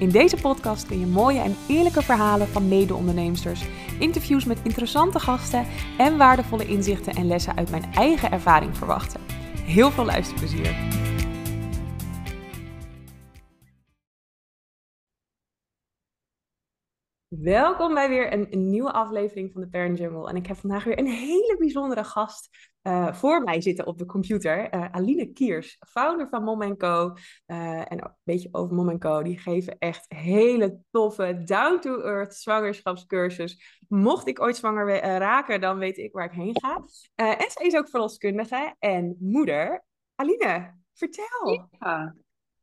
In deze podcast kun je mooie en eerlijke verhalen van mede-onderneemsters, interviews met interessante gasten en waardevolle inzichten en lessen uit mijn eigen ervaring verwachten. Heel veel luisterplezier! Welkom bij weer een, nieuwe aflevering van de Parent Jungle. En ik heb vandaag weer een hele bijzondere gast uh, voor mij zitten op de computer. Uh, Aline Kiers, founder van Mom Co. Uh, en een beetje over Mom Co. Die geven echt hele toffe, down-to-earth zwangerschapscursus. Mocht ik ooit zwanger raken, dan weet ik waar ik heen ga. en zij is ook verloskundige en moeder. Aline, vertel.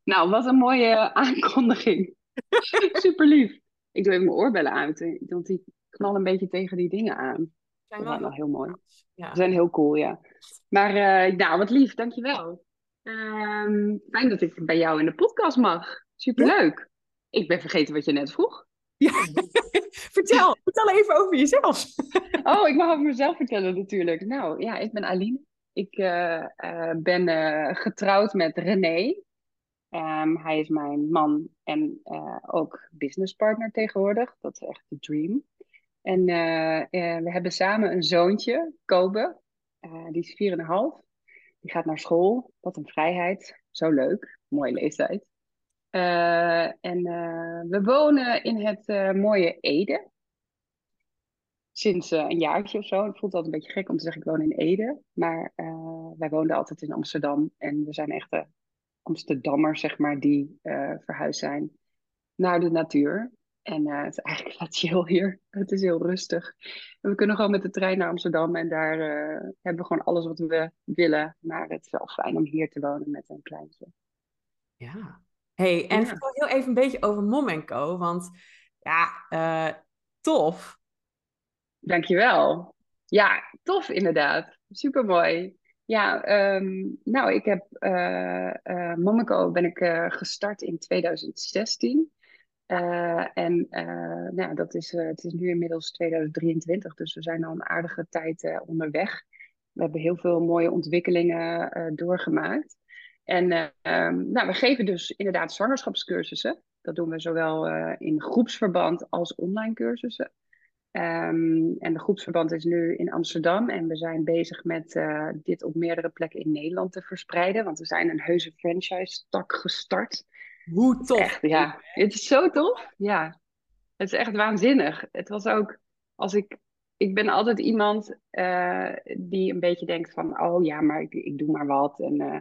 Nou, wat een mooie aankondiging. Super lief. Ik doe even mijn oorbellen uit, want die knallen een beetje tegen die dingen aan. Zijn wel, wel heel mooi. Ja. Ze zijn heel cool, ja. Maar uh, nou, wat lief, dankjewel. Um, fijn dat ik bij jou in de podcast mag. Superleuk. Ik ben vergeten wat je net vroeg. Ja. vertel, vertel even over jezelf. oh, ik mag over mezelf vertellen natuurlijk. Nou ja, ik ben Aline. Ik uh, uh, ben getrouwd met René. Um, hij is mijn man en uh, ook businesspartner tegenwoordig. Dat is echt de dream. En uh, uh, we hebben samen een zoontje, Kobe. die is 4,5. Die gaat naar school. Wat een vrijheid. Zo leuk. Mooie leeftijd. en we wonen in het mooie Ede. Sinds een jaartje of zo. Het voelt altijd een beetje gek om te zeggen ik woon in Ede. Maar wij woonden altijd in Amsterdam. En we zijn echt Amsterdammers, zeg maar, die uh, verhuisd zijn naar de natuur. En uh, het is eigenlijk wat chill hier. Het is heel rustig. En we kunnen gewoon met de trein naar Amsterdam en daar uh, hebben we gewoon alles wat we willen. Maar het is wel fijn om hier te wonen met een kleintje. Ja. hey, en ja. vertel heel even een beetje over Mom Co. Want ja, uh, tof. Dankjewel. Ja, tof inderdaad. Supermooi. Ja, um, nou, ik heb uh, uh, Monaco ben ik uh, gestart in 2016. en nou, dat is, het is nu inmiddels 2023, dus we zijn al een aardige tijd onderweg. We hebben heel veel mooie ontwikkelingen doorgemaakt. En um, nou, we geven dus inderdaad zwangerschapscursussen. Dat doen we zowel in groepsverband als online cursussen. Um, en de groepsverband is nu in Amsterdam en we zijn bezig met uh, dit op meerdere plekken in Nederland te verspreiden, want we zijn een heuse franchise-tak gestart. Hoe tof! Echt, ja, het is zo tof. Ja, het is echt waanzinnig. Het was ook, als ik, ik ben altijd iemand uh, die een beetje denkt van, oh ja, maar ik, ik doe maar wat. En, uh,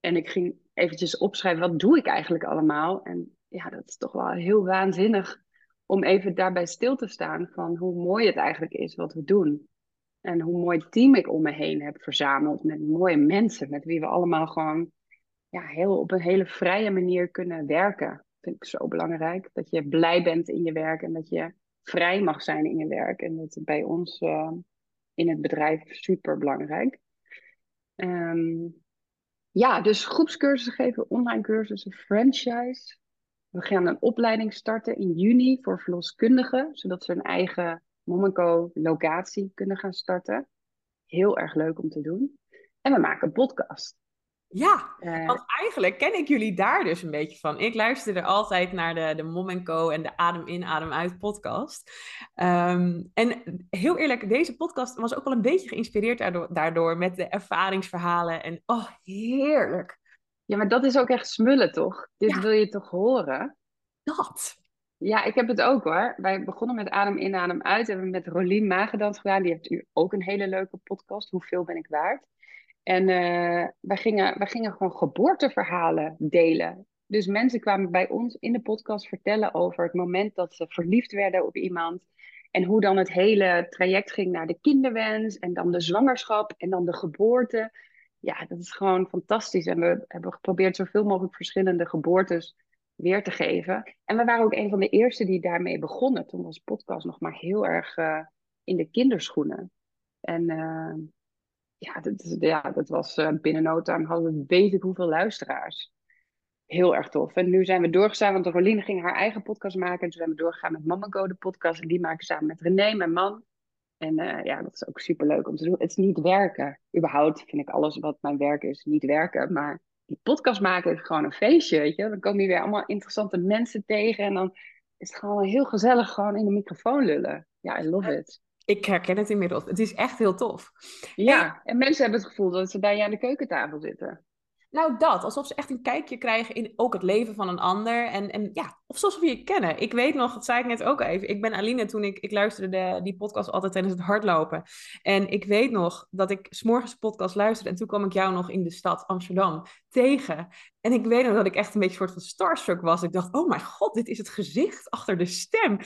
en ik ging eventjes opschrijven, wat doe ik eigenlijk allemaal? En ja, dat is toch wel heel waanzinnig om even daarbij stil te staan van hoe mooi het eigenlijk is wat we doen. En hoe mooi team ik om me heen heb verzameld met mooie mensen, met wie we allemaal gewoon ja, heel, op een hele vrije manier kunnen werken. Dat vind ik zo belangrijk. Dat je blij bent in je werk en dat je vrij mag zijn in je werk. En dat bij ons uh, in het bedrijf super belangrijk. Um, ja, dus groepscursussen geven, online cursussen, franchise. We gaan een opleiding starten in juni voor verloskundigen, zodat ze een eigen Monaco-locatie kunnen gaan starten. Heel erg leuk om te doen. En we maken een podcast. Ja, uh, want eigenlijk ken ik jullie daar dus een beetje van. Ik luisterde altijd naar de, de Mom Co. en de Adem in, Adem uit podcast. Um, en heel eerlijk, deze podcast was ook wel een beetje geïnspireerd daardoor, daardoor met de ervaringsverhalen. En oh, heerlijk. Ja, maar dat is ook echt smullen, toch? Dit ja. wil je toch horen? Dat. Ja, ik heb het ook hoor. Wij begonnen met Adem in, Adem uit. Hebben we met Rolien Magedans gedaan. Die heeft u ook een hele leuke podcast. Hoeveel ben ik waard? En uh, wij, gingen, wij gingen gewoon geboorteverhalen delen. Dus mensen kwamen bij ons in de podcast vertellen over het moment dat ze verliefd werden op iemand. En hoe dan het hele traject ging naar de kinderwens. En dan de zwangerschap en dan de geboorte ja, dat is gewoon fantastisch. En we hebben geprobeerd zoveel mogelijk verschillende geboortes weer te geven. En we waren ook een van de eerste die daarmee begonnen. Toen was podcast nog maar heel erg uh, in de kinderschoenen. En uh, ja, dat, ja, dat was uh, binnen no time hadden we weet ik hoeveel luisteraars. Heel erg tof. En nu zijn we doorgegaan, want Roline ging haar eigen podcast maken. En toen zijn we doorgegaan met Mama Go, de podcast. En die maken samen met René, mijn man. En uh, ja, dat is ook super leuk om te doen. Het is niet werken. Überhaupt vind ik alles wat mijn werk is niet werken. Maar die podcast maken is gewoon een feestje, weet je. Dan komen je weer allemaal interessante mensen tegen. En dan is het gewoon heel gezellig gewoon in de microfoon lullen. Ja, I love it. Ik herken het inmiddels. Het is echt heel tof. Ja, en mensen hebben het gevoel dat ze bij je aan de keukentafel zitten. Nou, dat. Alsof ze echt een kijkje krijgen in ook het leven van een ander. En, en ja, of zoals we je kennen. Ik weet nog, dat zei ik net ook even. Ik ben Aline toen ik, ik luisterde de, die podcast altijd tijdens het hardlopen. En ik weet nog dat ik s'morgens de podcast luisterde. En toen kwam ik jou nog in de stad Amsterdam tegen. En ik weet nog dat ik echt een beetje soort van starstruck was. Ik dacht, oh mijn god, dit is het gezicht achter de stem.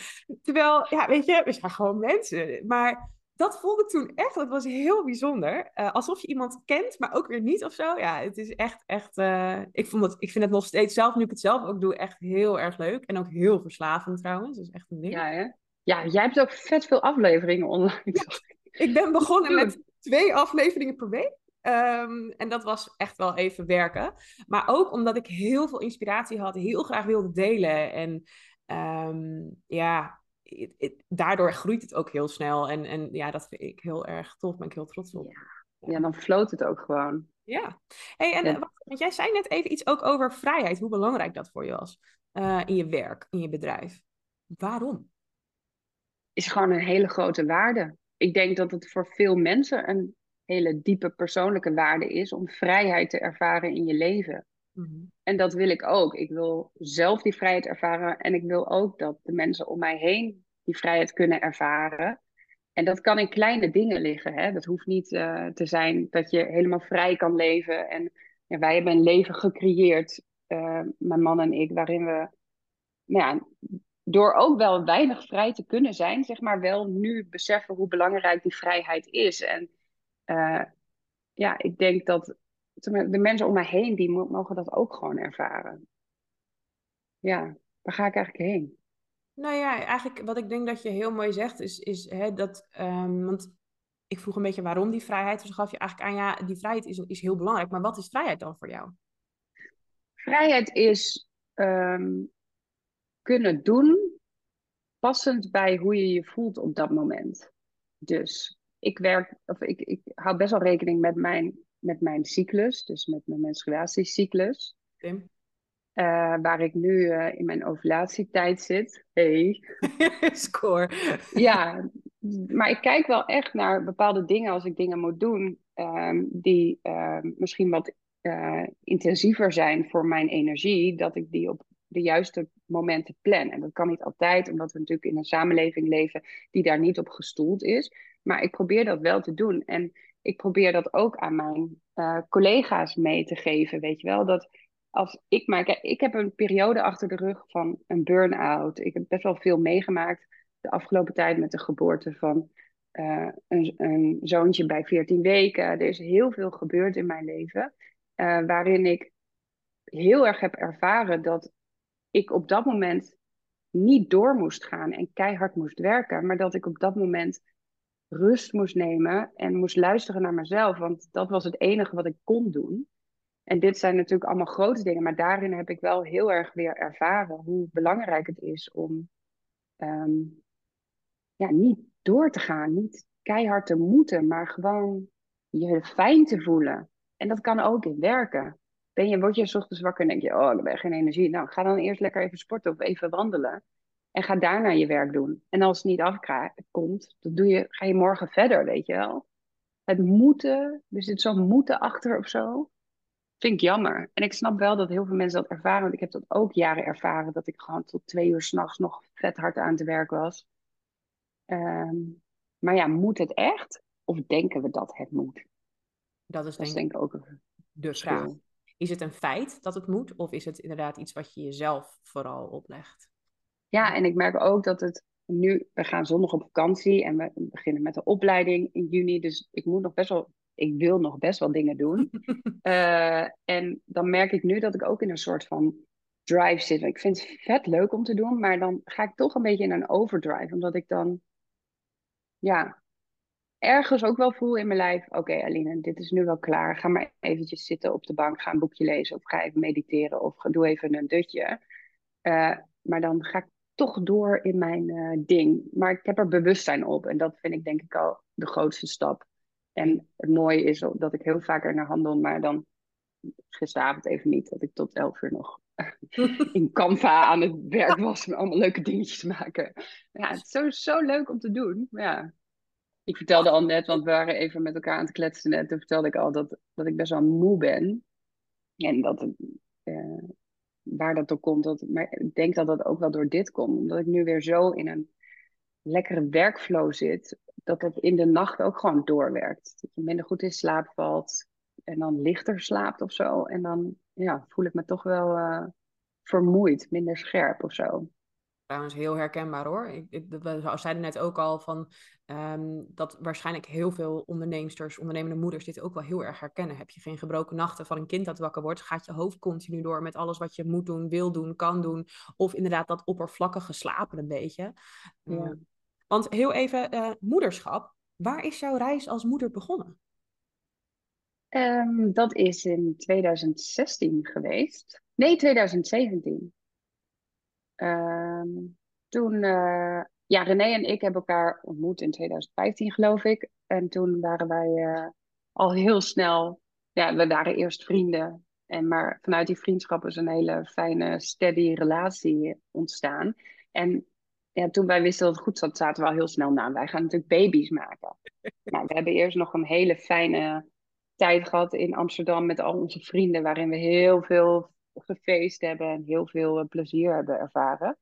Terwijl, ja, weet je, we zijn gewoon mensen. Maar dat voelde ik toen echt, dat was heel bijzonder. Uh, alsof je iemand kent, maar ook weer niet of zo. Ja, het is echt, echt, uh, ik, vond het, ik vind het nog steeds zelf, nu ik het zelf ook doe, echt heel erg leuk. En ook heel verslavend trouwens, dat is echt een ding. Ja, hè? Ja, jij hebt ook vet veel afleveringen online. Ja, ik ben begonnen met twee afleveringen per week. Um, en dat was echt wel even werken. Maar ook omdat ik heel veel inspiratie had, heel graag wilde delen. En um, ja, daardoor groeit het ook heel snel. En, en ja, dat vind ik heel erg tof. Ben ik heel trots op. Ja, ja dan floot het ook gewoon. Ja. Hey, en want jij zei net even iets ook over vrijheid. Hoe belangrijk dat voor je was uh, in je werk, in je bedrijf. Waarom? Is gewoon een hele grote waarde. Ik denk dat het voor veel mensen een hele diepe persoonlijke waarde is om vrijheid te ervaren in je leven. Mhm. En dat wil ik ook. Ik wil zelf die vrijheid ervaren en ik wil ook dat de mensen om mij heen die vrijheid kunnen ervaren. En dat kan in kleine dingen liggen. Hè? Dat hoeft niet uh, te zijn dat je helemaal vrij kan leven. En wij hebben een leven gecreëerd, uh, mijn man en ik, waarin we, nou ja, door ook wel weinig vrij te kunnen zijn, zeg maar, wel nu beseffen hoe belangrijk die vrijheid is. En uh, ja, ik denk dat de mensen om mij heen, die mogen dat ook gewoon ervaren. Ja, waar ga ik eigenlijk heen? Nou ja, eigenlijk wat ik denk dat je heel mooi zegt, is, is hè, dat, um, want ik vroeg een beetje waarom die vrijheid, dus gaf je eigenlijk aan, ja, die vrijheid is, is heel belangrijk, maar wat is vrijheid dan voor jou? Vrijheid is um, kunnen doen passend bij hoe je je voelt op dat moment. Dus ik werk, of ik, ik hou best wel rekening met mijn met mijn cyclus, dus met mijn menstruatiecyclus. Tim. Uh, waar ik nu uh, in mijn ovulatietijd zit. Hey. Score. ja, maar ik kijk wel echt naar bepaalde dingen als ik dingen moet doen um, die uh, misschien wat uh, intensiever zijn voor mijn energie, dat ik die op de juiste momenten plan. En dat kan niet altijd, omdat we natuurlijk in een samenleving leven die daar niet op gestoeld is. Maar ik probeer dat wel te doen. En ik probeer dat ook aan mijn uh, collega's mee te geven. Weet je wel, dat als ik maar. Ik heb een periode achter de rug van een burn-out. Ik heb best wel veel meegemaakt de afgelopen tijd met de geboorte van een, een, zoontje bij 14 weken. Er is heel veel gebeurd in mijn leven. Uh, waarin ik heel erg heb ervaren dat ik op dat moment niet door moest gaan en keihard moest werken, maar dat ik op dat moment rust moest nemen en moest luisteren naar mezelf, want dat was het enige wat ik kon doen. En dit zijn natuurlijk allemaal grote dingen, maar daarin heb ik wel heel erg weer ervaren hoe belangrijk het is om um, ja, niet door te gaan, niet keihard te moeten, maar gewoon je fijn te voelen. En dat kan ook in werken. Ben je, word je s ochtends wakker en denk je, oh, ik heb geen energie. Nou, ga dan eerst lekker even sporten of even wandelen. En ga daarna je werk doen. En als het niet afkomt, dan doe je, ga je morgen verder, weet je wel. Het moeten, er zit zo'n moeten achter of zo. Vind ik jammer. En ik snap wel dat heel veel mensen dat ervaren. Want ik heb dat ook jaren ervaren. Dat ik gewoon tot twee uur s'nachts nog vet hard aan het werk was. Um, maar ja, moet het echt? Of denken we dat het moet? Dat is denk, denk ik ook de vraag. Is het een feit dat het moet? Of is het inderdaad iets wat je jezelf vooral oplegt? Ja, en ik merk ook dat het nu, we gaan zondag op vakantie en we beginnen met de opleiding in juni. Dus ik moet nog best wel, ik wil nog best wel dingen doen. uh, en dan merk ik nu dat ik ook in een soort van drive zit. Ik vind het vet leuk om te doen, maar dan ga ik toch een beetje in een overdrive. Omdat ik dan, ja, ergens ook wel voel in mijn lijf, oké Aline, dit is nu wel klaar. Ga maar eventjes zitten op de bank, ga een boekje lezen of ga even mediteren of doe even een dutje. Uh, maar dan ga ik toch door in mijn uh, ding. Maar ik heb er bewustzijn op en dat vind ik denk ik al de grootste stap. En het mooie is dat ik heel vaak er naar handel, maar dan gisteravond even niet, dat ik tot elf uur nog in Canva aan het werk was en allemaal leuke dingetjes maken. Ja, het is zo, zo leuk om te doen. Ja. Ik vertelde al net, want we waren even met elkaar aan het kletsen net. Toen vertelde ik al dat, dat ik best wel moe ben. En dat uh, waar dat door komt. Dat, maar ik denk dat dat ook wel door dit komt. Omdat ik nu weer zo in een lekkere werkflow zit. Dat dat in de nacht ook gewoon doorwerkt. Dat je minder goed in slaap valt. En dan lichter slaapt of zo. En dan ja, voel ik me toch wel uh, vermoeid, minder scherp of zo trouwens heel herkenbaar hoor. Ik, ik, we zeiden net ook al van um, dat waarschijnlijk heel veel onderneemsters, ondernemende moeders dit ook wel heel erg herkennen. Heb je geen gebroken nachten van een kind dat wakker wordt, gaat je hoofd continu door met alles wat je moet doen, wil doen, kan doen. Of inderdaad dat oppervlakkige slapen een beetje. Ja. Uh, want heel even, uh, moederschap. Waar is jouw reis als moeder begonnen? Um, dat is in 2016 geweest. Nee, 2017. Ehm, toen, uh, ja, René en ik hebben elkaar ontmoet in 2015, geloof ik. En toen waren wij uh, al heel snel, ja, we waren eerst vrienden. En maar vanuit die vriendschap is een hele fijne, steady relatie ontstaan. En ja, toen wij wisten dat het goed zat, zaten we al heel snel na. Wij gaan natuurlijk baby's maken. nou, we hebben eerst nog een hele fijne tijd gehad in Amsterdam met al onze vrienden, waarin we heel veel gefeest hebben en heel veel eh, plezier hebben ervaren.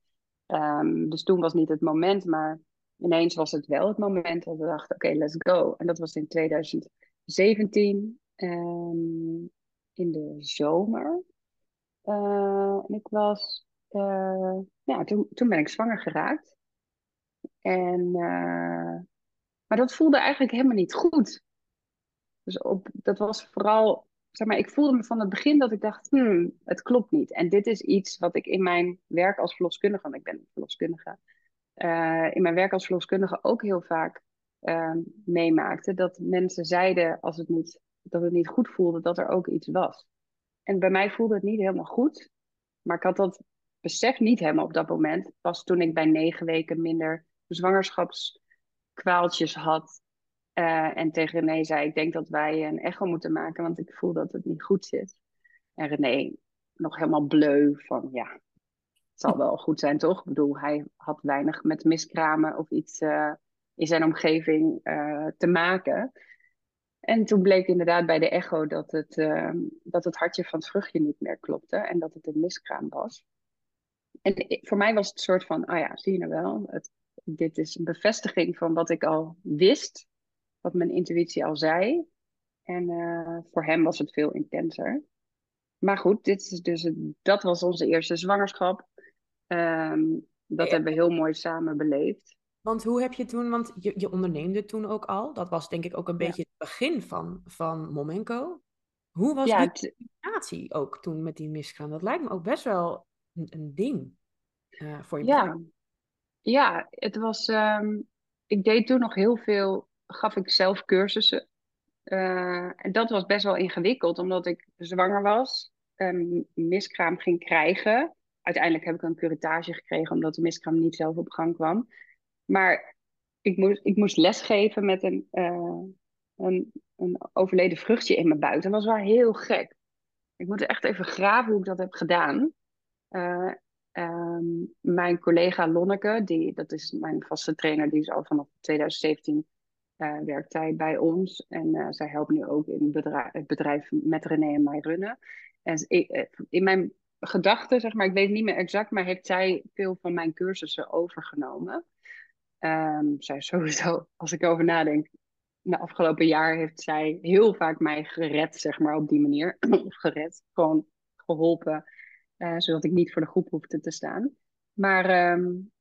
Um, dus toen was niet het moment, maar ineens was het wel het moment dat we dachten, oké, let's go. En dat was in 2017, um, ehm, in de zomer. Uh, en ik was, uh, ja, toen, toen ben ik zwanger geraakt. En, maar dat voelde eigenlijk helemaal niet goed. Dus op, dat was vooral zeg maar, ik voelde me van het begin dat ik dacht, hmm, het klopt niet. En dit is iets wat ik in mijn werk als verloskundige, want ik ben verloskundige, uh, in mijn werk als verloskundige ook heel vaak uh, meemaakte. Dat mensen zeiden als het niet, dat het niet goed voelde, dat er ook iets was. En bij mij voelde het niet helemaal goed. Maar ik had dat besef niet helemaal op dat moment. Pas toen ik bij negen weken minder zwangerschapskwaaltjes had. Uh, en tegen René zei, ik denk dat wij een echo moeten maken, want ik voel dat het niet goed zit. En René nog helemaal bleu van, ja, het zal wel goed zijn, toch? Ik bedoel, hij had weinig met miskramen of iets uh, in zijn omgeving uh, te maken. En toen bleek inderdaad bij de echo dat het, dat het hartje van het vruchtje niet meer klopte en dat het een miskraam was. En voor mij was het een soort van, ah oh ja, zie je nou wel, het, dit is een bevestiging van wat ik al wist wat mijn intuïtie al zei. En uh, voor hem was het veel intenser. Maar goed, dit is dus dat was onze eerste zwangerschap. Um, dat ja. hebben we heel mooi samen beleefd. Want hoe heb je toen, want je, je onderneemde toen ook al. Dat was denk ik ook een ja. beetje het begin van, van Momenco. Hoe was ja, die communicatie ook toen met die misgaan? Dat lijkt me ook best wel een, een ding uh, voor je ja. Ja, het was. Um, ik deed toen nog heel veel gaf ik zelf cursussen. Uh, en dat was best wel ingewikkeld, omdat ik zwanger was, een miskraam ging krijgen. Uiteindelijk heb ik een curatage gekregen, omdat de miskraam niet zelf op gang kwam. Maar ik moest, ik moest lesgeven met een, uh, een, een overleden vruchtje in mijn buik. Dat was wel heel gek. Ik moet echt even graven hoe ik dat heb gedaan. Uh, um, mijn collega Lonneke, die, dat is mijn vaste trainer, die is al vanaf 2017 uh, werkt zij bij ons. En uh, zij helpt nu ook in het bedrijf, met René en mij runnen. En ik, eh, in mijn gedachten, zeg maar, ik weet niet meer exact, maar heeft zij veel van mijn cursussen overgenomen. Um, zij sowieso, als ik over nadenk, de afgelopen jaar heeft zij heel vaak mij gered, zeg maar, op die manier. gered, gewoon geholpen, zodat ik niet voor de groep hoefde te staan. Maar um,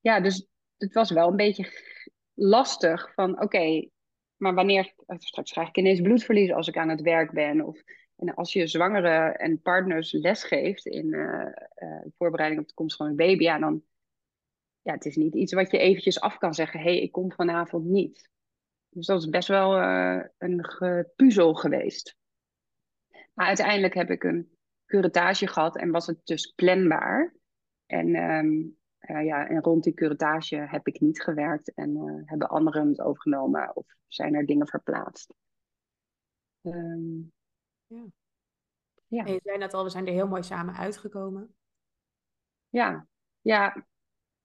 ja, dus het was wel een beetje lastig van oké, maar wanneer, straks krijg ik ineens bloedverlies als ik aan het werk ben. Of en als je zwangere en partners lesgeeft in uh, uh, voorbereiding op de komst van een baby, ja, dan ja, het is niet iets wat je eventjes af kan zeggen. Hé, hey, ik kom vanavond niet. Dus dat is best wel uh, een puzzel geweest. Maar uiteindelijk heb ik een curatage gehad en was het dus planbaar. En, um, uh, ja, en rond die curatage heb ik niet gewerkt en uh, hebben anderen het overgenomen of zijn er dingen verplaatst. Um, ja. ja. En je zei net al, we zijn er heel mooi samen uitgekomen. Ja, ja.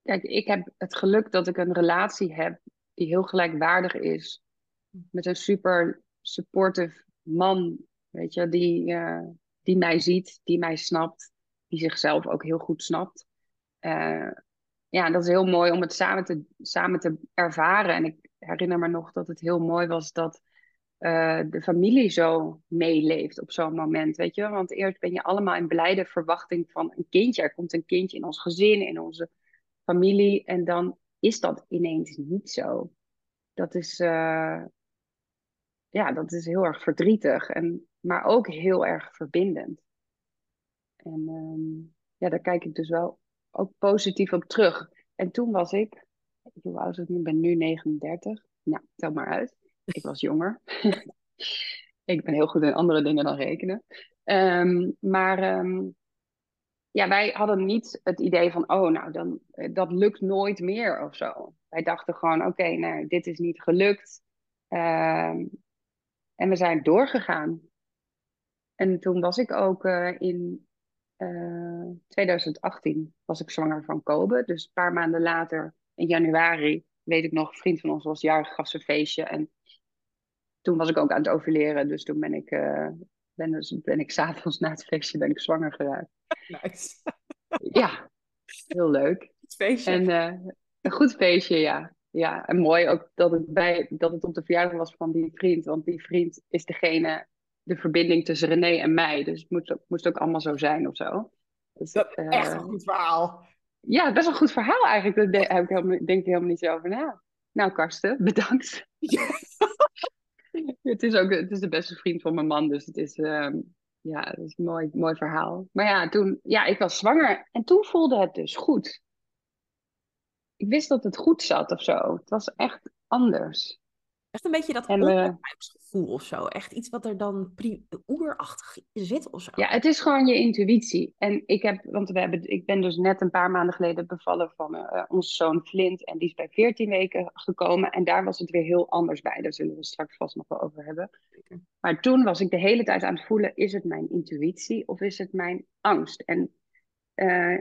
Kijk, ik heb het geluk dat ik een relatie heb die heel gelijkwaardig is. Met een super supportive man, weet je, die, uh, die mij ziet, die mij snapt, die zichzelf ook heel goed snapt. Uh, ja, dat is heel mooi om het samen te, samen te ervaren. En ik herinner me nog dat het heel mooi was dat uh, de familie zo meeleeft op zo'n moment, weet je. Want eerst ben je allemaal in blijde verwachting van een kindje. Er komt een kindje in ons gezin, in onze familie. En dan is dat ineens niet zo. Dat is, uh, ja, dat is heel erg verdrietig. En, maar ook heel erg verbindend. En um, ja, daar kijk ik dus wel ook positief op terug. En toen was ik, hoe oud ik nu? Ik ben nu 39. Nou, tel maar uit. Ik was jonger. ik ben heel goed in andere dingen dan rekenen. Um, maar um, ja, wij hadden niet het idee van, oh, nou, dan, dat lukt nooit meer of zo. Wij dachten gewoon, oké, nou, dit is niet gelukt. Um, en we zijn doorgegaan. En toen was ik ook uh, in uh, eh, 2018 was ik zwanger van Kobe. Dus een paar maanden later, in januari, weet ik nog, een vriend van ons was jarig, gaf zijn feestje. En toen was ik ook aan het overleren. Dus toen ben ik, uh, ben, dus, ben ik s'avonds na het feestje ben ik zwanger geraakt. Nice. ja, heel leuk. Goed feestje. En, uh, een goed feestje, ja. Ja, en mooi ook dat het, bij, dat het op de verjaardag was van die vriend. Want die vriend is degene de verbinding tussen René en mij. Dus het moest ook, moest ook allemaal zo zijn of zo. Dus, dat uh, echt een goed verhaal. Ja, best wel een goed verhaal eigenlijk. Daar heb ik helemaal, denk ik helemaal niet zo over na. Nou, Karsten, bedankt. het, is ook, het is de beste vriend van mijn man, dus het is, uh, ja, het is een mooi, mooi verhaal. Maar ja, toen, ja, ik was zwanger en toen voelde het dus goed. Ik wist dat het goed zat of zo. Het was echt anders. Echt een beetje dat of zo. Echt iets wat er dan oerachtig zit of zo. Ja, het is gewoon je intuïtie. En ik heb, want we hebben, ik ben dus net een paar maanden geleden bevallen van uh, onze zoon Flint. En die is bij 14 weken gekomen. En daar was het weer heel anders bij. Daar zullen we straks vast nog wel over hebben. Maar toen was ik de hele tijd aan het voelen: is het mijn intuïtie of is het mijn angst? En uh,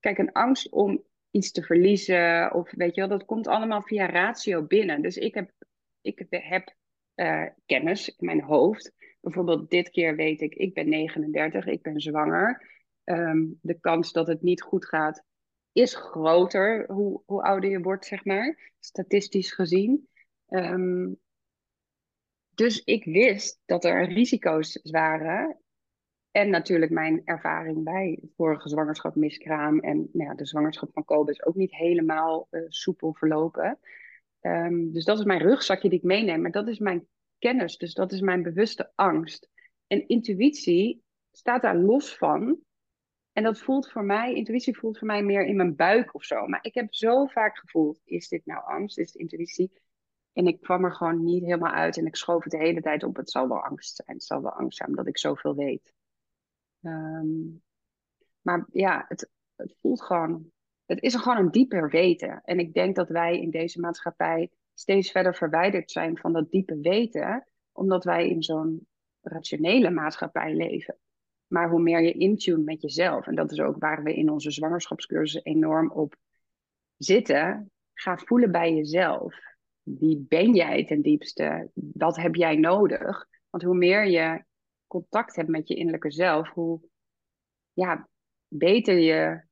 kijk, een angst om iets te verliezen. Of weet je wel, dat komt allemaal via ratio binnen. Dus ik heb ik heb uh, kennis in mijn hoofd. Bijvoorbeeld dit keer weet ik, ik ben 39, ik ben zwanger. Um, de kans dat het niet goed gaat is groter hoe, hoe ouder je wordt, zeg maar, statistisch gezien. Um, dus ik wist dat er risico's waren. En natuurlijk mijn ervaring bij vorige zwangerschap miskraam. En nou ja, de zwangerschap van Kobe is ook niet helemaal uh, soepel verlopen. Um, dus dat is mijn rugzakje die ik meeneem. Maar dat is mijn kennis. Dus dat is mijn bewuste angst. En intuïtie staat daar los van. En dat voelt voor mij, intuïtie voelt voor mij meer in mijn buik of zo. Maar ik heb zo vaak gevoeld, is dit nou angst, is het intuïtie? En ik kwam er gewoon niet helemaal uit en ik schoof het de hele tijd op. Het zal wel angst zijn, het zal wel angst zijn, omdat ik zoveel weet. Um, maar ja, het, het voelt gewoon het is gewoon een dieper weten. En ik denk dat wij in deze maatschappij steeds verder verwijderd zijn van dat diepe weten, omdat wij in zo'n rationele maatschappij leven. Maar hoe meer je intune met jezelf, en dat is ook waar we in onze zwangerschapscursus enorm op zitten, ga voelen bij jezelf. Wie ben jij ten diepste? Wat heb jij nodig? Want hoe meer je contact hebt met je innerlijke zelf, hoe ja, beter je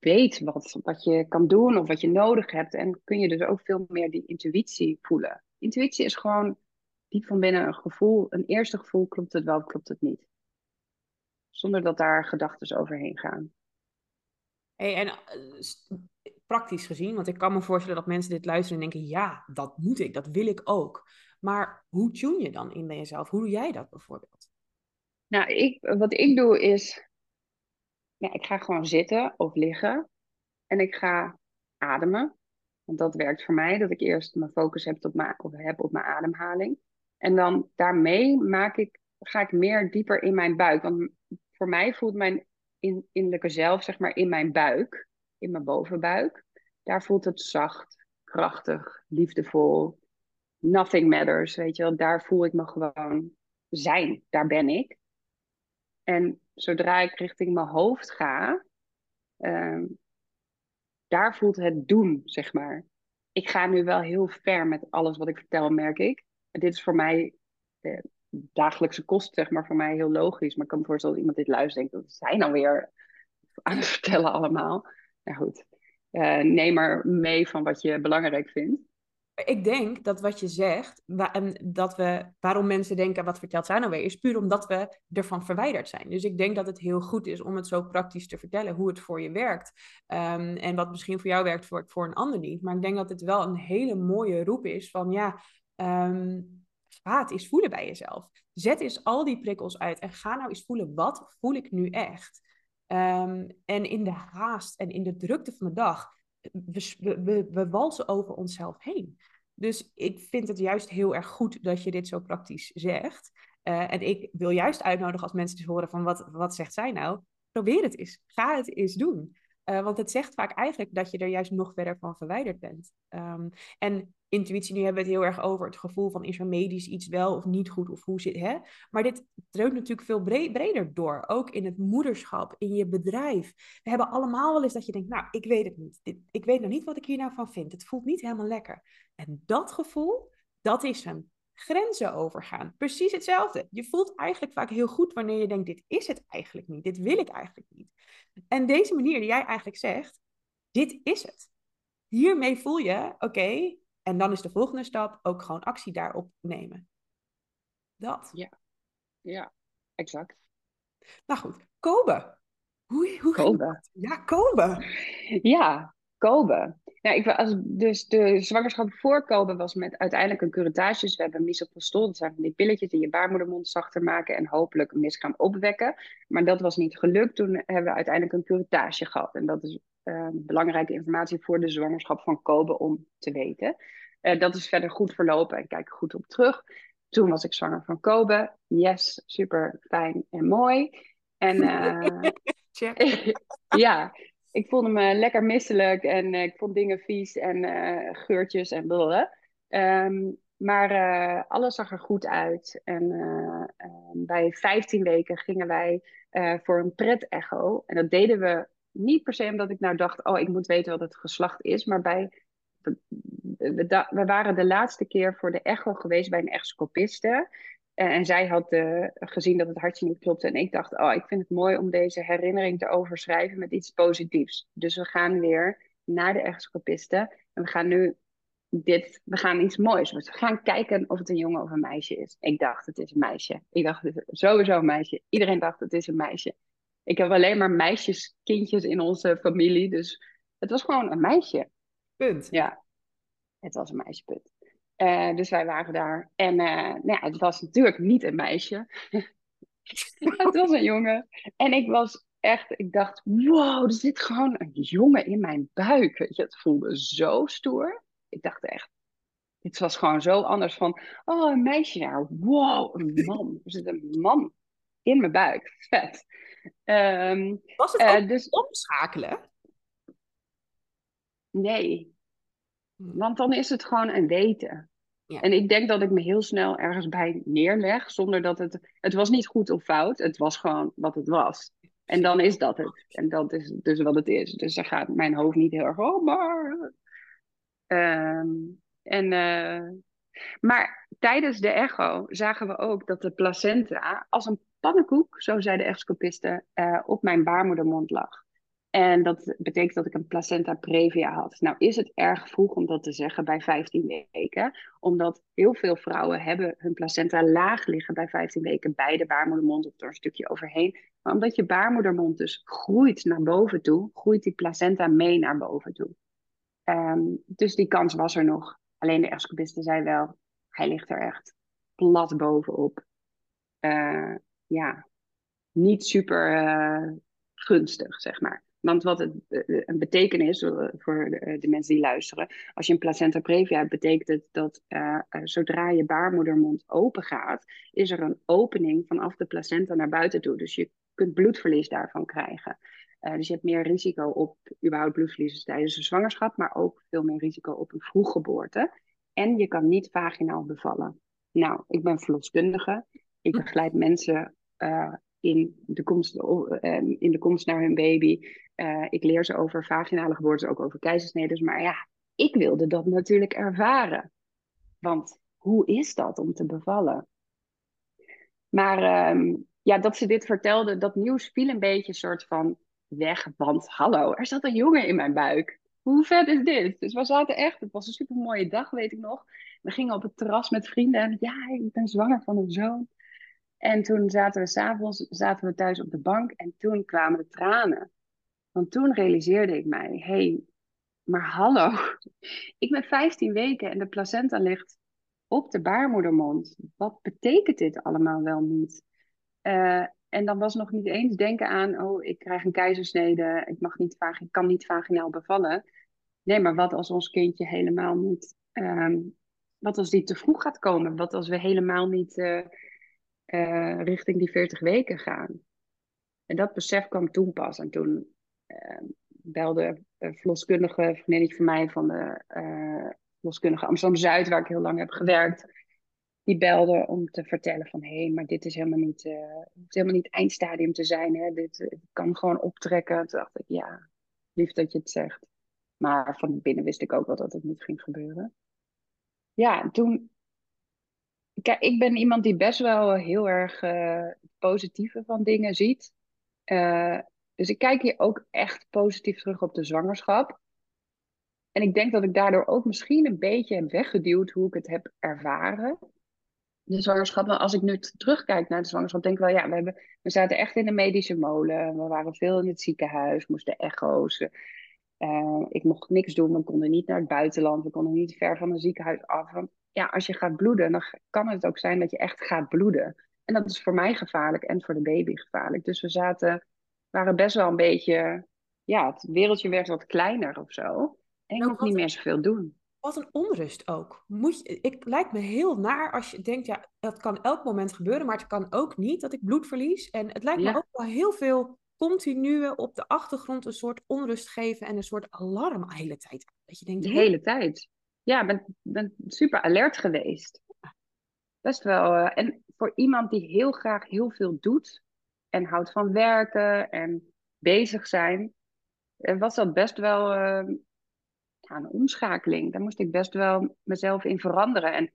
weet wat, wat je kan doen of wat je nodig hebt. En kun je dus ook veel meer die intuïtie voelen. Intuïtie is gewoon diep van binnen een gevoel, een eerste gevoel, klopt het wel, klopt het niet. Zonder dat daar gedachten overheen gaan. Hey, en eh, praktisch gezien, want ik kan me voorstellen dat mensen dit luisteren en denken, ja, dat moet ik, dat wil ik ook. Maar hoe tune je dan in bij jezelf? Hoe doe jij dat bijvoorbeeld? Nou, ik, wat ik doe is, ja, ik ga gewoon zitten of liggen en ik ga ademen. Want dat werkt voor mij, dat ik eerst mijn focus heb op mijn, op, heb op mijn ademhaling. En dan daarmee maak ik, ga ik meer dieper in mijn buik. Want voor mij voelt mijn in, innerlijke zelf, zeg maar, in mijn buik, in mijn bovenbuik. Daar voelt het zacht, krachtig, liefdevol. Nothing matters, weet je wel. Daar voel ik me gewoon zijn. Daar ben ik. En zodra ik richting mijn hoofd ga, uh, daar voelt het doen, zeg maar. Ik ga nu wel heel ver met alles wat ik vertel, merk ik. Dit is voor mij de dagelijkse kost, zeg maar, voor mij heel logisch. Maar ik kan me voorstellen dat iemand dit luistert denkt, dat zij nou weer aan het vertellen allemaal. Nou goed, uh, neem maar mee van wat je belangrijk vindt. Ik denk dat wat je zegt, dat we, waarom mensen denken, wat vertelt zij nou weer, is puur omdat we ervan verwijderd zijn. Dus ik denk dat het heel goed is om het zo praktisch te vertellen, hoe het voor je werkt. Um, en wat misschien voor jou werkt, voor, voor een ander niet. Maar ik denk dat het wel een hele mooie roep is van, ja, um, ga het eens voelen bij jezelf. Zet eens al die prikkels uit en ga nou eens voelen, wat voel ik nu echt? Um, en in de haast en in de drukte van de dag we, walsen over onszelf heen. Dus ik vind het juist heel erg goed dat je dit zo praktisch zegt. Uh, en ik wil juist uitnodigen als mensen te horen van wat, wat zegt zij nou? Probeer het eens. Ga het eens doen. Uh, want het zegt vaak eigenlijk dat je er juist nog verder van verwijderd bent. Um, en intuïtie, nu hebben we het heel erg over het gevoel van is er medisch iets wel of niet goed of hoe zit hè? Maar dit dreunt natuurlijk veel breder door. Ook in het moederschap, in je bedrijf. We hebben allemaal wel eens dat je denkt, nou, ik weet het niet. Dit, ik weet nog niet wat ik hier nou van vind. Het voelt niet helemaal lekker. En dat gevoel, dat is hem. Grenzen overgaan. Precies hetzelfde. Je voelt eigenlijk vaak heel goed wanneer je denkt, dit is het eigenlijk niet. Dit wil ik eigenlijk niet. En deze manier die jij eigenlijk zegt, dit is het. Hiermee voel je, oké, en dan is de volgende stap ook gewoon actie daarop nemen. Dat. Ja, ja exact. Nou goed, Kobe. Hoe, hoe Kobe. Ja, Kobe. Ja, Kobe. Ja, ik, als, dus de zwangerschap voor Kobe was met uiteindelijk een curettage. Dus we hebben misoprostol, dat zijn van die pilletjes die je baarmoedermond zachter maken en hopelijk een miskraam opwekken. Maar dat was niet gelukt. Toen hebben we uiteindelijk een curettage gehad. En dat is uh, belangrijke informatie voor de zwangerschap van Kobe om te weten. Uh, dat is verder goed verlopen en kijk er goed op terug. Toen was ik zwanger van Kobe. Yes, super fijn en mooi. En uh, ja, ik voelde me lekker misselijk en uh, ik vond dingen vies en geurtjes en blablabla. Um, maar alles zag er goed uit. En bij 15 weken gingen wij voor een pret-echo. En dat deden we niet per se omdat ik nou dacht, oh, ik moet weten wat het geslacht is. Maar bij, we, we waren de laatste keer voor de echo geweest bij een echoscopiste. En, zij had uh, gezien dat het hartje niet klopte. En ik dacht, oh, ik vind het mooi om deze herinnering te overschrijven met iets positiefs. Dus we gaan weer naar de echoscopiste. En we gaan nu dit, we gaan iets moois. We gaan kijken of het een jongen of een meisje is. Ik dacht, het is een meisje. Ik dacht, het is sowieso een meisje. Iedereen dacht, het is een meisje. Ik heb alleen maar meisjes, kindjes in onze familie. Dus het was gewoon een meisje. Punt. Ja, het was een meisje, punt. Uh, dus wij waren daar. En uh, nou ja, het was natuurlijk niet een meisje. het was een jongen. En ik was echt, ik dacht, wow, er zit gewoon een jongen in mijn buik. Weet je, het voelde zo stoer. Ik dacht echt, dit was gewoon zo anders van, oh, een meisje daar. Wow, een man. Er zit een man in mijn buik. Vet. Um, Was het uh, dus... omschakelen? Nee. Hm. Want dan is het gewoon een weten. En ik denk dat ik me heel snel ergens bij neerleg, zonder dat het... Het was niet goed of fout, het was gewoon wat het was. En dan is dat het. En dat is dus wat het is. Dus dan gaat mijn hoofd niet heel erg... Oh, maar... Um, en... Uh, maar tijdens de echo zagen we ook dat de placenta als een pannenkoek, zo zei de echoscopiste, uh, op mijn baarmoedermond lag. En dat betekent dat ik een placenta previa had. Nou is het erg vroeg om dat te zeggen bij 15 weken. Omdat heel veel vrouwen hebben hun placenta laag liggen bij 15 weken bij de baarmoedermond of er een stukje overheen. Maar omdat je baarmoedermond dus groeit naar boven toe, groeit die placenta mee naar boven toe. Um, dus die kans was er nog. Alleen de echoscopiste zei wel, hij ligt er echt plat bovenop. Uh, ja, niet super uh, gunstig, zeg maar. Want wat het een betekenis voor de, mensen die luisteren, als je een placenta previa hebt, betekent het dat zodra je baarmoedermond open gaat, is er een opening vanaf de placenta naar buiten toe. Dus je kunt bloedverlies daarvan krijgen. Dus je hebt meer risico op überhaupt bloedverlies tijdens een zwangerschap, maar ook veel meer risico op een vroeggeboorte. En je kan niet vaginaal bevallen. Nou, ik ben verloskundige. Ik begeleid mensen in, de komst, uh, in de komst naar hun baby. ik leer ze over vaginale geboortes, ook over keizersneden. Maar ja, ik wilde dat natuurlijk ervaren. Want hoe is dat om te bevallen? Maar um, ja, dat ze dit vertelde, dat nieuws viel een beetje soort van weg. Want hallo, er zat een jongen in mijn buik. Hoe vet is dit? Dus we zaten echt, het was een super mooie dag, weet ik nog. We gingen op het terras met vrienden en ja, ik ben zwanger van een zoon. En toen zaten we s'avonds zaten we thuis op de bank en toen kwamen de tranen. Want toen realiseerde ik mij, hé, hey, maar hallo, ik ben 15 weken en de placenta ligt op de baarmoedermond. Wat betekent dit allemaal wel niet? Uh, en dan was nog niet eens denken aan, oh, ik krijg een keizersnede, ik, mag niet ik kan niet vaginaal bevallen. Nee, maar wat als ons kindje helemaal niet, um, wat als die te vroeg gaat komen? Wat als we helemaal niet uh, uh, richting die 40 weken gaan? En dat besef kwam toen pas. En toen uh, belde een verloskundige vriendinnetje van mij van de verloskundige Amsterdam-Zuid, waar ik heel lang heb gewerkt die belde om te vertellen van hé, hey, maar dit is helemaal niet, uh, helemaal niet eindstadium te zijn. Hè? Dit uh, kan gewoon optrekken. Toen dacht ik, ja, lief dat je het zegt. Maar van binnen wist ik ook wel dat het niet ging gebeuren. Ja, toen. Kijk, ik ben iemand die best wel heel erg uh, positieve van dingen ziet. dus ik kijk hier ook echt positief terug op de zwangerschap. En ik denk dat ik daardoor ook misschien een beetje heb weggeduwd hoe ik het heb ervaren de zwangerschap. Maar als ik nu terugkijk naar de zwangerschap, denk ik wel, ja, we, hebben, we zaten echt in de medische molen. We waren veel in het ziekenhuis, moesten echo's. Uh, ik mocht niks doen, we konden niet naar het buitenland, we konden niet ver van een ziekenhuis af. Ja, als je gaat bloeden, dan kan het ook zijn dat je echt gaat bloeden. En dat is voor mij gevaarlijk en voor de baby gevaarlijk. Dus we zaten, waren best wel een beetje, ja, het wereldje werd wat kleiner of zo. En ik mocht niet meer zoveel doen. Wat een onrust ook. Moet je, ik lijkt me heel naar als je denkt, ja, dat kan elk moment gebeuren, maar het kan ook niet dat ik bloed verlies. En het lijkt me ook wel heel veel continue op de achtergrond een soort onrust geven en een soort alarm de hele tijd. Dat je denkt, de hele tijd. Ja, ben, ben super alert geweest. Best wel. Uh, en voor iemand die heel graag heel veel doet en houdt van werken en bezig zijn, eh, was dat best wel. Uh, een omschakeling. Daar moest ik best wel mezelf in veranderen. En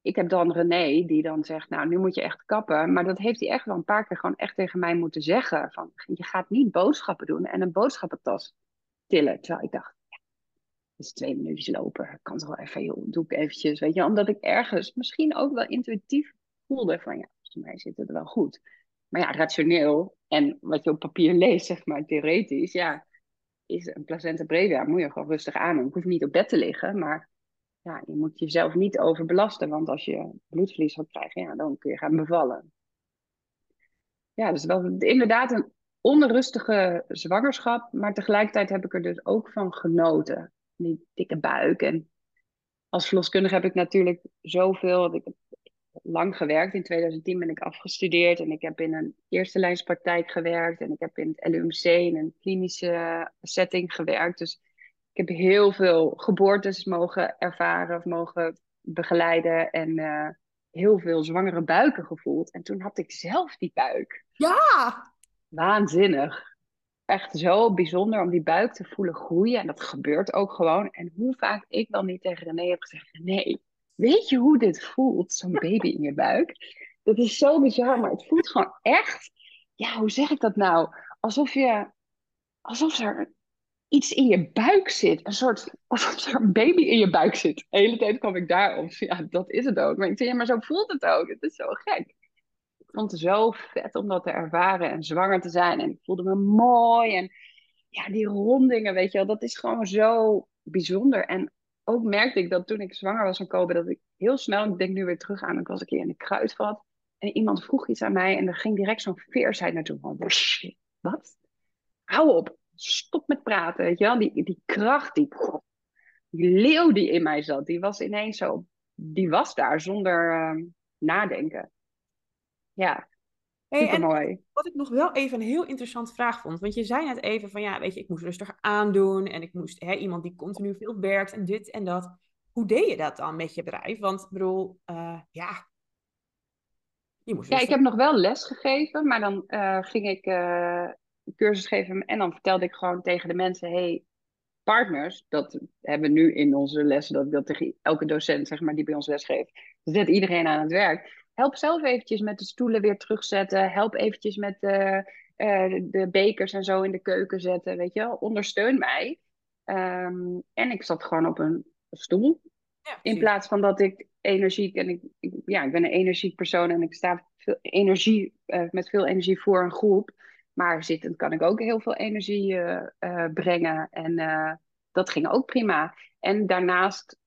ik heb dan René, die dan zegt, nou, nu moet je echt kappen. Maar dat heeft hij echt wel een paar keer gewoon echt tegen mij moeten zeggen. Van, je gaat niet boodschappen doen en een boodschappentas tillen. Terwijl ik dacht, is twee minuutjes lopen. Kan toch wel even, joh, doe ik eventjes. Weet je, omdat ik ergens misschien ook wel intuïtief voelde van, ja, volgens mij zit het wel goed. Maar ja, rationeel en wat je op papier leest, zeg maar, theoretisch, ja, is een placenta previa, moet je gewoon rustig aan doen. Ik hoef niet op bed te liggen, maar ja, je moet jezelf niet overbelasten. Want als je bloedverlies gaat krijgen, ja, dan kun je gaan bevallen. Ja, dus wel inderdaad een onrustige zwangerschap. Maar tegelijkertijd heb ik er dus ook van genoten. Die dikke buik. En als verloskundige heb ik natuurlijk zoveel. Ik lang gewerkt. In 2010 ben ik afgestudeerd en ik heb in een eerste lijnspraktijk gewerkt en ik heb in het LUMC in een klinische setting gewerkt. Dus ik heb heel veel geboortes mogen ervaren of mogen begeleiden en uh, heel veel zwangere buiken gevoeld. En toen had ik zelf die buik. Ja! Waanzinnig. Echt zo bijzonder om die buik te voelen groeien. En dat gebeurt ook gewoon. En hoe vaak ik dan niet tegen René heb gezegd: nee, weet je hoe dit voelt, zo'n baby in je buik? Dat is zo bizar, maar het voelt gewoon echt, ja, hoe zeg ik dat nou? Alsof je, alsof er iets in je buik zit. Een soort, alsof er een baby in je buik zit. De hele tijd kwam ik daarop. Ja, dat is het ook. Maar ik zeg, ja, maar zo voelt het ook. Het is zo gek. Vond het zo vet om dat te ervaren en zwanger te zijn. En ik voelde me mooi. En ja, die rondingen, weet je wel, dat is gewoon zo bijzonder. En ook merkte ik dat toen ik zwanger was van Kobe, dat ik heel snel, ik denk nu weer terug aan, ik was een keer in de kruidvat. En iemand vroeg iets aan mij en er ging direct zo'n veersheid naartoe. Van, wat? hou op, stop met praten, weet je. Die, die kracht, die, die leeuw die in mij zat, die was ineens zo, die was daar zonder uh, nadenken. Ja, Hey, mooi. Wat ik nog wel even een heel interessante vraag vond. Want je zei net even van ja, weet je, ik moest rustig aandoen. En ik moest hè, iemand die continu veel werkt en dit en dat. Hoe deed je dat dan met je bedrijf? Want ik bedoel, uh, ja. Je moest ja, ik heb nog wel les gegeven, maar dan uh, ging ik uh, cursus geven en dan vertelde ik gewoon tegen de mensen: hey, partners, dat hebben we nu in onze lessen, dat ik dat tegen elke docent zeg maar die bij ons les geeft. Zet iedereen aan het werk help zelf eventjes met de stoelen weer terugzetten. Help eventjes met de, uh, de bekers en zo in de keuken zetten, weet je wel. Ondersteun mij. Ehm, en ik zat gewoon op een stoel. Ja, in plaats van dat ik energiek en ik, ja, ik ben een energiek persoon en ik sta veel energie, uh, met veel energie voor een groep. Maar zittend kan ik ook heel veel energie uh, brengen. En dat ging ook prima. En daarnaast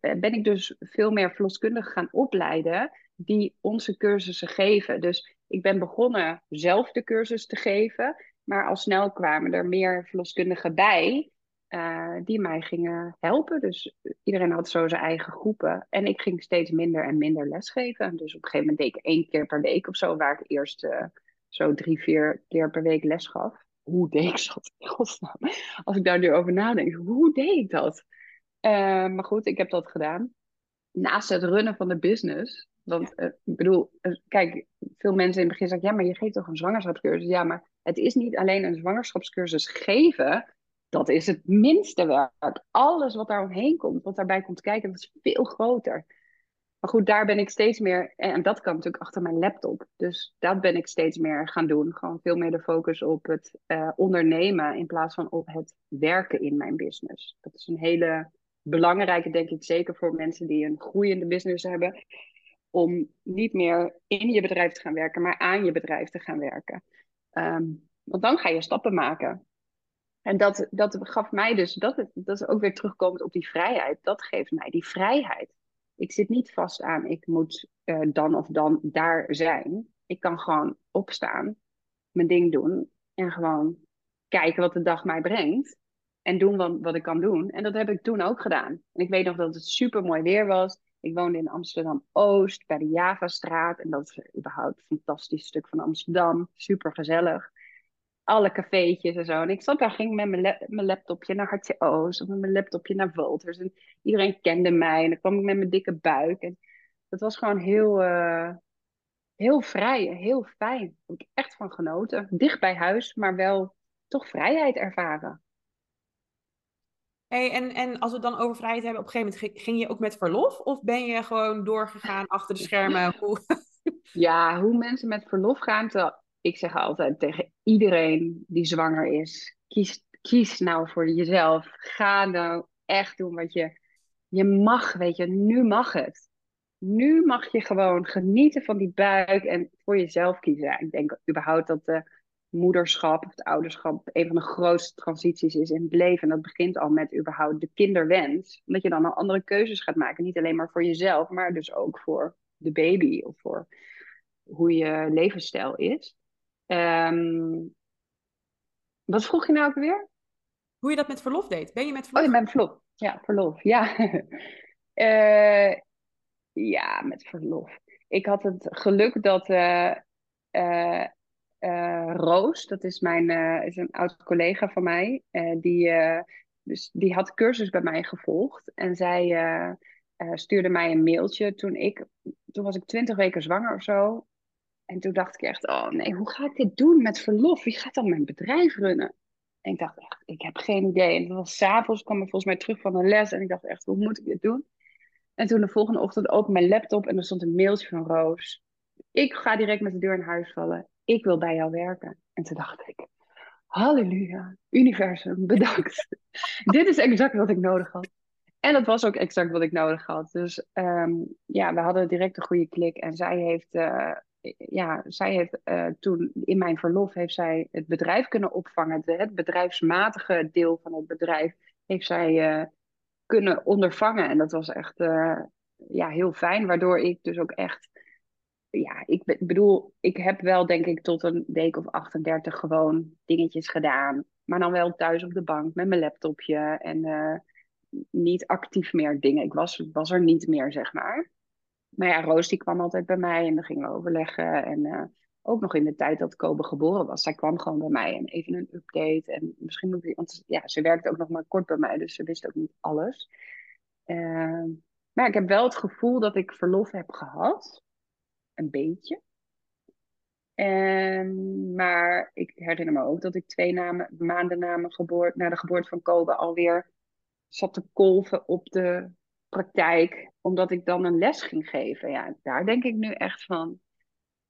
ben ik dus veel meer verloskundigen gaan opleiden die onze cursussen geven. Dus ik ben begonnen zelf de cursus te geven, maar al snel kwamen er meer verloskundigen bij uh, die mij gingen helpen. Dus iedereen had zo zijn eigen groepen en ik ging steeds minder en minder lesgeven. Dus op een gegeven moment deed ik één keer per week of zo, waar ik eerst uh, zo drie, vier keer per week les gaf. Hoe deed ik dat? Als ik daar nu over nadenk, hoe deed ik dat? Uh, maar goed, ik heb dat gedaan. Naast het runnen van de business. Want uh, ik bedoel, uh, kijk, veel mensen in het begin zeggen: ja, maar je geeft toch een zwangerschapscursus? Ja, maar het is niet alleen een zwangerschapscursus geven. Dat is het minste werk. Alles wat daar omheen komt, wat daarbij komt kijken, dat is veel groter. Maar goed, daar ben ik steeds meer, en dat kan natuurlijk achter mijn laptop. Dus dat ben ik steeds meer gaan doen. Gewoon veel meer de focus op het uh, ondernemen in plaats van op het werken in mijn business. Dat is een hele belangrijke, denk ik, zeker voor mensen die een groeiende business hebben, om niet meer in je bedrijf te gaan werken, maar aan je bedrijf te gaan werken. Um, want dan ga je stappen maken. En dat, dat gaf mij dus, dat, dat is ook weer terugkomend op die vrijheid. Dat geeft mij die vrijheid. Ik zit niet vast aan, ik moet uh, dan of dan daar zijn. Ik kan gewoon opstaan, mijn ding doen en gewoon kijken wat de dag mij brengt. En doen wat, wat ik kan doen. En dat heb ik toen ook gedaan. En ik weet nog dat het super mooi weer was. Ik woonde in Amsterdam-Oost, bij de Javastraat. En dat is überhaupt een fantastisch stuk van Amsterdam. Super gezellig. Alle cafeetjes en zo. En ik zat daar, ging met mijn, mijn laptopje naar Hartje Oost. Of met mijn laptopje naar Wolters. En iedereen kende mij. En dan kwam ik met mijn dikke buik. En dat was gewoon heel, uh, heel vrij heel fijn. Heb ik echt van genoten. Dicht bij huis, maar wel toch vrijheid ervaren. Hey, en, en als we het dan over vrijheid hebben, op een gegeven moment ging je ook met verlof? Of ben je gewoon doorgegaan achter de schermen? ja, hoe mensen met verlof gaan. Ik zeg altijd tegen iedereen die zwanger is: kies, kies nou voor jezelf. Ga nou echt doen wat je. Je mag, weet je, nu mag het. Nu mag je gewoon genieten van die buik en voor jezelf kiezen. Ik denk überhaupt dat de moederschap of het ouderschap een van de grootste transities is in het leven. En dat begint al met überhaupt de kinderwens. Omdat je dan al andere keuzes gaat maken. Niet alleen maar voor jezelf, maar dus ook voor de baby of voor hoe je levensstijl is. Um, wat vroeg je nou ook weer? Hoe je dat met verlof deed. Ben je met verlof? Oh, ja, met verlof. Ja, verlof. Ja. uh, ja, met verlof. Ik had het geluk dat uh, uh, uh, Roos, dat is, mijn, uh, is een oud collega van mij, uh, die, dus die had cursus bij mij gevolgd. En zij stuurde mij een mailtje toen ik, toen was ik twintig weken zwanger of zo. En toen dacht ik echt, oh nee, hoe ga ik dit doen met verlof? Wie gaat dan mijn bedrijf runnen? En ik dacht echt, ik heb geen idee. En dat was s'avonds, kwam ik volgens mij terug van een les. En ik dacht echt, hoe moet ik dit doen? En toen de volgende ochtend open mijn laptop en er stond een mailtje van Roos. Ik ga direct met de deur in huis vallen ik wil bij jou werken. En toen dacht ik, halleluja, universum, bedankt. Dit is exact wat ik nodig had. En dat was ook exact wat ik nodig had. Dus um, ja, we hadden direct een goede klik. En zij heeft, uh, ja, zij heeft uh, toen in mijn verlof heeft zij het bedrijf kunnen opvangen. De, het bedrijfsmatige deel van het bedrijf heeft zij uh, kunnen ondervangen. En dat was echt ja, heel fijn. Waardoor ik dus ook echt ja, ik bedoel, ik heb wel denk ik tot een week of 38 gewoon dingetjes gedaan. Maar dan wel thuis op de bank met mijn laptopje en uh, niet actief meer dingen. Ik was, was er niet meer, zeg maar. Maar ja, Roos die kwam altijd bij mij en dan gingen we overleggen. En uh, ook nog in de tijd dat Kobe geboren was. Zij kwam gewoon bij mij en even een update. En misschien moet ik, want ja, ze werkte ook nog maar kort bij mij, dus ze wist ook niet alles. Uh, maar ik heb wel het gevoel dat ik verlof heb gehad. Een beetje. En, maar ik herinner me ook dat ik twee namen, maanden na, mijn geboorte, na de geboorte van Kobe alweer zat te kolven op de praktijk, omdat ik dan een les ging geven. Ja, daar denk ik nu echt van,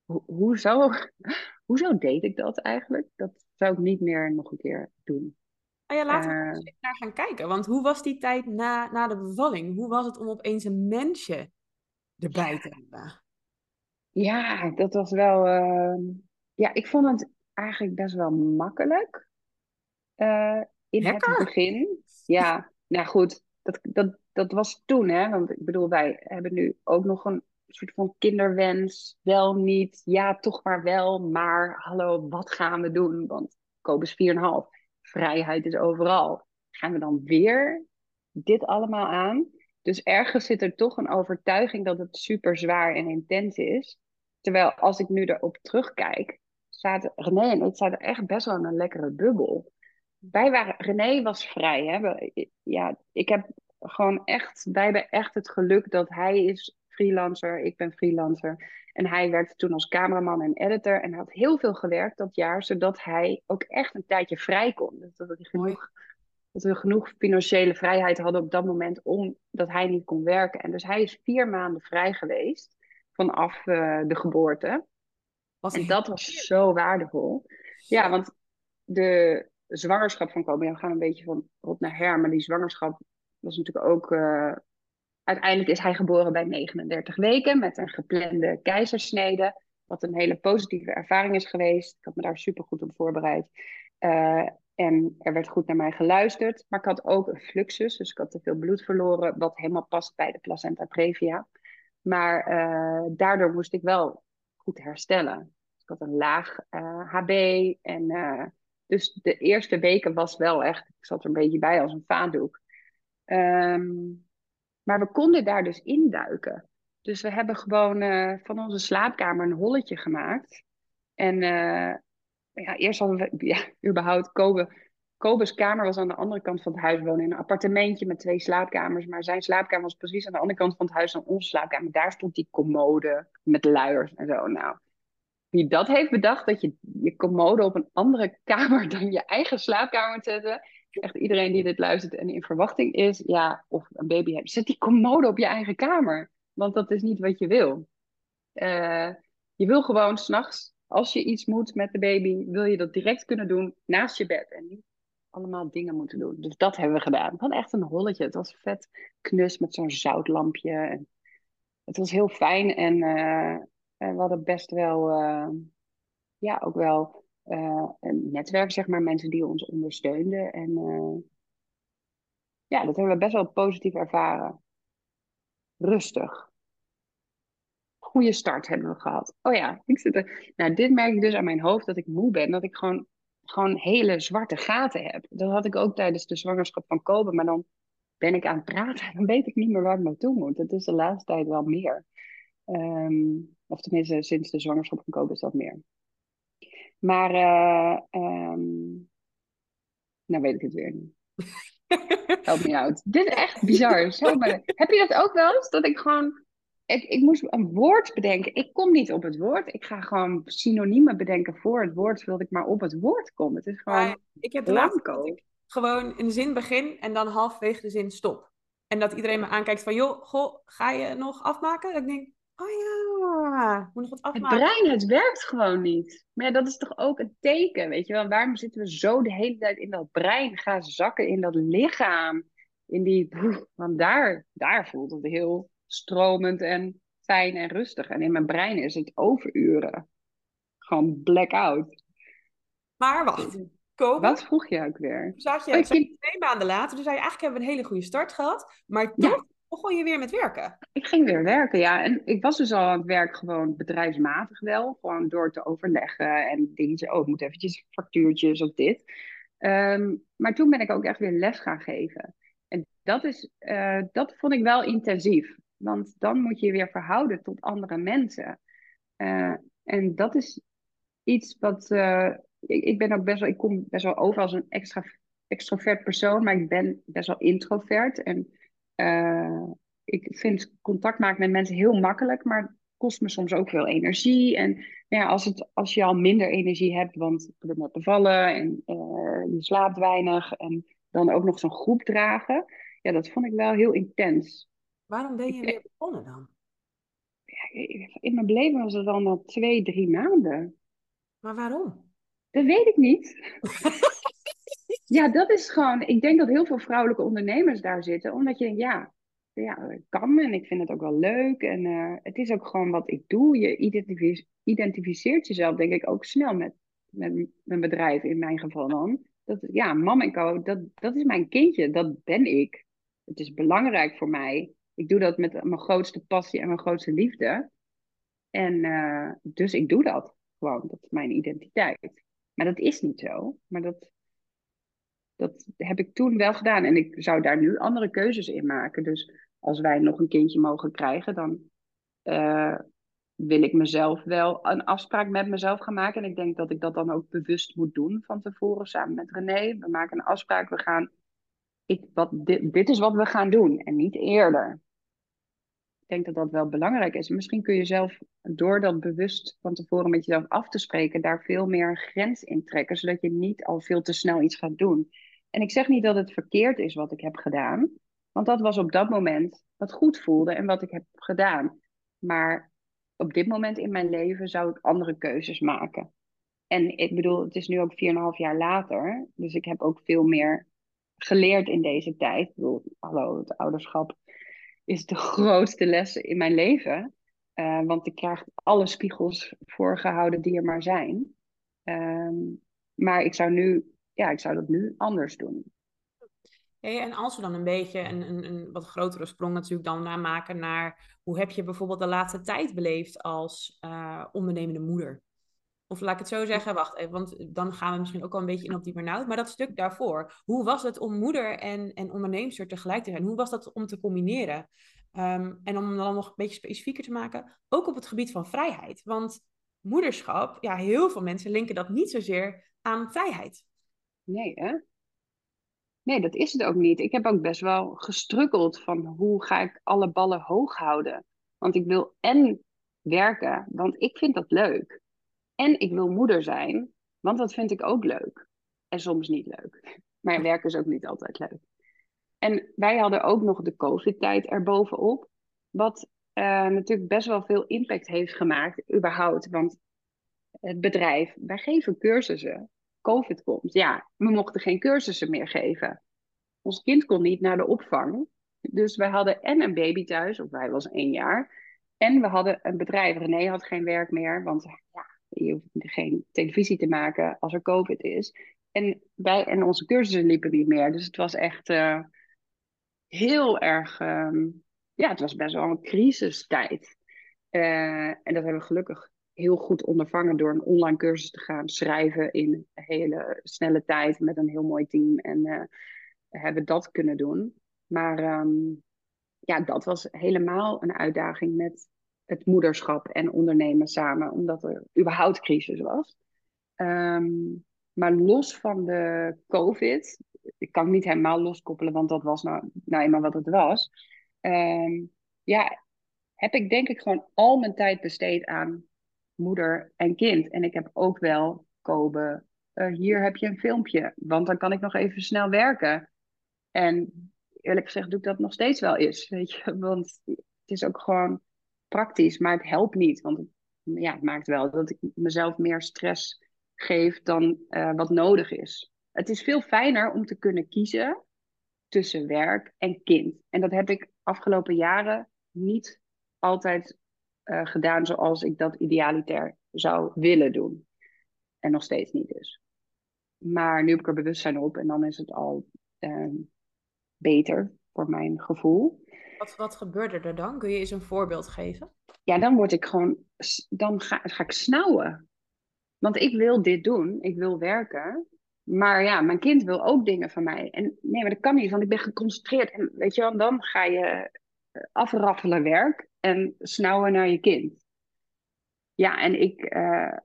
ho hoezo, hoezo deed ik dat eigenlijk? Dat zou ik niet meer nog een keer doen. Ah ja, laten we uh, naar gaan kijken. Want hoe was die tijd na, na de bevalling? Hoe was het om opeens een mensje erbij te hebben? Ja, dat was wel. Uh, ja, ik vond het eigenlijk best wel makkelijk. Uh, in Lekker. het begin. Ja, nou goed, dat, dat, dat was toen, hè? Want ik bedoel, wij hebben nu ook nog een soort van kinderwens. Wel niet, ja, toch maar wel. Maar hallo, wat gaan we doen? Want Kobus 4,5 vrijheid is overal. Gaan we dan weer dit allemaal aan? Dus ergens zit er toch een overtuiging dat het super zwaar en intens is. Terwijl als ik nu erop terugkijk, zaten René en ik zaten echt best wel in een lekkere bubbel. Wij waren, René was vrij. Hè? Ja, ik heb gewoon echt, wij hebben echt het geluk dat hij is freelancer, ik ben freelancer. En hij werkte toen als cameraman en editor. En hij had heel veel gewerkt dat jaar, zodat hij ook echt een tijdje vrij kon. Dus dat, hij genoeg, dat we genoeg financiële vrijheid hadden op dat moment, omdat hij niet kon werken. En dus hij is vier maanden vrij geweest vanaf uh, de geboorte. Was en dat was zo waardevol. Ja, want de zwangerschap van Kobe, we gaan een beetje van rot naar her, maar die zwangerschap was natuurlijk ook uh, Uiteindelijk is hij geboren bij 39 weken met een geplande keizersnede. Wat een hele positieve ervaring is geweest. Ik had me daar super goed op voorbereid. Uh, en er werd goed naar mij geluisterd. Maar ik had ook een fluxus, dus ik had te veel bloed verloren, wat helemaal past bij de placenta previa. Maar uh, daardoor moest ik wel goed herstellen. Dus ik had een laag uh, eh, HB. En dus de eerste weken was wel echt, ik zat er een beetje bij als een vaandoek. Um, maar we konden daar dus induiken. Dus we hebben gewoon van onze slaapkamer een holletje gemaakt. En ja, eerst hadden we, ja, überhaupt, Kobe, Kobe's kamer was aan de andere kant van het huis wonen. In een appartementje met twee slaapkamers. Maar zijn slaapkamer was precies aan de andere kant van het huis dan onze slaapkamer. Daar stond die commode met luiers en zo. Nou, wie dat heeft bedacht, dat je je commode op een andere kamer dan je eigen slaapkamer moet zetten echt iedereen die dit luistert en in verwachting is, ja, of een baby hebt, zet die commode op je eigen kamer. Want dat is niet wat je wil. Uh, je wil gewoon s'nachts, als je iets moet met de baby, wil je dat direct kunnen doen naast je bed. En niet allemaal dingen moeten doen. Dus dat hebben we gedaan. Het was echt een holletje. Het was vet knus met zo'n zoutlampje. En het was heel fijn en uh, we hadden best wel, uh, ja, ook wel uh, een netwerk, zeg maar, mensen die ons ondersteunden. En ja, dat hebben we best wel positief ervaren. Rustig. Goede start hebben we gehad. Oh ja, ik zit er. Nou, dit merk ik dus aan mijn hoofd dat ik moe ben. Dat ik gewoon, gewoon hele zwarte gaten heb. Dat had ik ook tijdens de zwangerschap van Kobe. Maar dan ben ik aan het praten en dan weet ik niet meer waar ik naartoe moet. Dat is de laatste tijd wel meer. Um, of tenminste, sinds de zwangerschap van Kobe is dat meer. Maar, uh, um, nou weet ik het weer niet. Help me out. Dit is echt bizar. Zo, maar, heb je dat ook wel eens? Dat ik gewoon, ik, ik moest een woord bedenken. Ik kom niet op het woord. Ik ga gewoon synoniemen bedenken voor het woord, zodat ik maar op het woord kom. Het is gewoon ja, Ik heb de laatste gewoon een zin begin en dan halfwege de zin stop. En dat iedereen me aankijkt van, joh, goh, ga je nog afmaken? Dat ik denk, Oh ja, moet nog wat afmaken. Het brein, het werkt gewoon niet. Maar ja, dat is toch ook een teken, weet je wel. Waarom zitten we zo de hele tijd in dat brein? Ga zakken in dat lichaam. In die, want daar, daar voelt het heel stromend en fijn en rustig. En in mijn brein is het overuren. Gewoon blackout. Maar wacht, Wat vroeg je ook weer? Zag je, oh, twee maanden later, dus eigenlijk hebben we een hele goede start gehad. Maar toch begon je weer met werken? Ik ging weer werken, ja. En ik was dus al aan het werk gewoon bedrijfsmatig wel. Gewoon door te overleggen en dingetjes. Oh, ik moet eventjes factuurtjes of dit. Ehm, maar toen ben ik ook echt weer les gaan geven. En dat, is, uh, dat vond ik wel intensief. Want dan moet je je weer verhouden tot andere mensen. Uh, en dat is iets wat. Uh, ik, ben ook best wel. Ik kom best wel over als een extra, extrovert persoon, maar ik ben best wel introvert. En ik vind contact maken met mensen heel makkelijk, maar het kost me soms ook veel energie. En ja, als, het, als je al minder energie hebt, want je bent bevallen en je slaapt weinig en dan ook nog zo'n groep dragen, ja, dat vond ik wel heel intens. Waarom ben je weer begonnen dan? In mijn beleving was het dan al twee, drie maanden. Maar waarom? Dat weet ik niet. ja, dat is gewoon. Ik denk dat heel veel vrouwelijke ondernemers daar zitten, omdat je denkt, ja, ja, kan en ik vind het ook wel leuk. En uh, het is ook gewoon wat ik doe. Je identificeert jezelf, denk ik, ook snel met, met mijn bedrijf, in mijn geval dan. Dat, ja, Mam en Co, dat, dat is mijn kindje, dat ben ik. Het is belangrijk voor mij. Ik doe dat met mijn grootste passie en mijn grootste liefde. En uh, dus ik doe dat gewoon. Dat is mijn identiteit. Maar dat is niet zo. Maar dat, dat heb ik toen wel gedaan. En ik zou daar nu andere keuzes in maken. Dus als wij nog een kindje mogen krijgen, dan uh, wil ik mezelf wel een afspraak met mezelf gaan maken. En ik denk dat ik dat dan ook bewust moet doen van tevoren samen met René. We maken een afspraak, we gaan, ik, wat, dit, dit is wat we gaan doen en niet eerder. Ik denk dat dat wel belangrijk is. Misschien kun je zelf, door dat bewust van tevoren met jezelf af te spreken, daar veel meer grens in trekken, zodat je niet al veel te snel iets gaat doen. En ik zeg niet dat het verkeerd is wat ik heb gedaan. Want dat was op dat moment wat goed voelde en wat ik heb gedaan. Maar op dit moment in mijn leven zou ik andere keuzes maken. En ik bedoel, het is nu ook 4,5 jaar later. Dus ik heb ook veel meer geleerd in deze tijd. Ik bedoel, hallo, het ouderschap is de grootste les in mijn leven. Uh, want ik krijg alle spiegels voorgehouden die er maar zijn. Um, maar ik zou nu, ja, ik zou dat nu anders doen en als we dan een beetje een, een, een, wat grotere sprong natuurlijk dan namaken naar hoe heb je bijvoorbeeld de laatste tijd beleefd als uh, ondernemende moeder? Of laat ik het zo zeggen, wacht even, want dan gaan we misschien ook al een beetje in op die burn-out. Maar dat stuk daarvoor, hoe was het om moeder en, en onderneemster tegelijk te zijn? Hoe was dat om te combineren? Um, en om dan nog een beetje specifieker te maken, ook op het gebied van vrijheid. Want moederschap, ja, heel veel mensen linken dat niet zozeer aan vrijheid. Nee, hè? Nee, dat is het ook niet. Ik heb ook best wel gestrukkeld van hoe ga ik alle ballen hoog houden. Want ik wil en werken, want ik vind dat leuk. En ik wil moeder zijn, want dat vind ik ook leuk. En soms niet leuk. Maar werken is ook niet altijd leuk. En wij hadden ook nog de COVID-tijd erbovenop. Wat uh, natuurlijk best wel veel impact heeft gemaakt, überhaupt. Want het bedrijf, wij geven cursussen. COVID komt. Ja, we mochten geen cursussen meer geven. Ons kind kon niet naar de opvang. Dus wij hadden en een baby thuis, of wij was één jaar. En we hadden een bedrijf. René had geen werk meer, want ja, je hoeft geen televisie te maken als er COVID is. En, wij, en onze cursussen liepen niet meer. Dus het was echt uh, heel erg. Uh, ja, het was best wel een crisistijd. Uh, en dat hebben we gelukkig heel goed ondervangen door een online cursus te gaan schrijven in hele snelle tijd met een heel mooi team. En uh, hebben dat kunnen doen. Maar um, ja, dat was helemaal een uitdaging met het moederschap en ondernemen samen, omdat er überhaupt crisis was. Um, maar los van de COVID, ik kan het niet helemaal loskoppelen, want dat was nou, nou eenmaal wat het was. Um, ja, heb ik denk ik gewoon al mijn tijd besteed aan moeder en kind. En ik heb ook wel Kobe, uh, hier heb je een filmpje, want dan kan ik nog even snel werken. En eerlijk gezegd doe ik dat nog steeds wel eens, weet je. Want het is ook gewoon praktisch, maar het helpt niet. Want het, ja, het maakt wel dat ik mezelf meer stress geef dan uh, wat nodig is. Het is veel fijner om te kunnen kiezen tussen werk en kind. En dat heb ik afgelopen jaren niet altijd uh, gedaan zoals ik dat idealitair zou willen doen. En nog steeds niet dus. Maar nu heb ik er bewustzijn op en dan is het al uh, beter voor mijn gevoel. Wat, wat gebeurde er dan? Kun je eens een voorbeeld geven? Ja, dan word ik gewoon, dan ga, ga ik snauwen. Want ik wil dit doen, ik wil werken. Maar ja, mijn kind wil ook dingen van mij. En nee, maar dat kan niet, want ik ben geconcentreerd. En weet je wel, dan ga je eh, afraffelen werk en snauwen naar je kind. Ja, en ik, uh,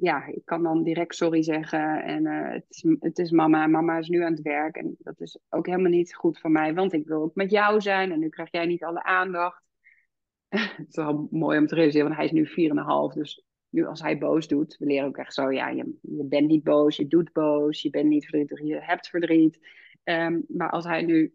ja, ik kan dan direct sorry zeggen. En uh, het, is, het is mama, mama is nu aan het werk. En dat is ook helemaal niet goed voor mij, want ik wil ook met jou zijn. En nu krijg jij niet alle aandacht. het is wel mooi om te realiseren, want hij is nu 4,5. Dus nu als hij boos doet, we leren ook echt zo, ja, je, je bent niet boos, je doet boos, je bent niet verdrietig, je hebt verdriet. Um, maar als hij nu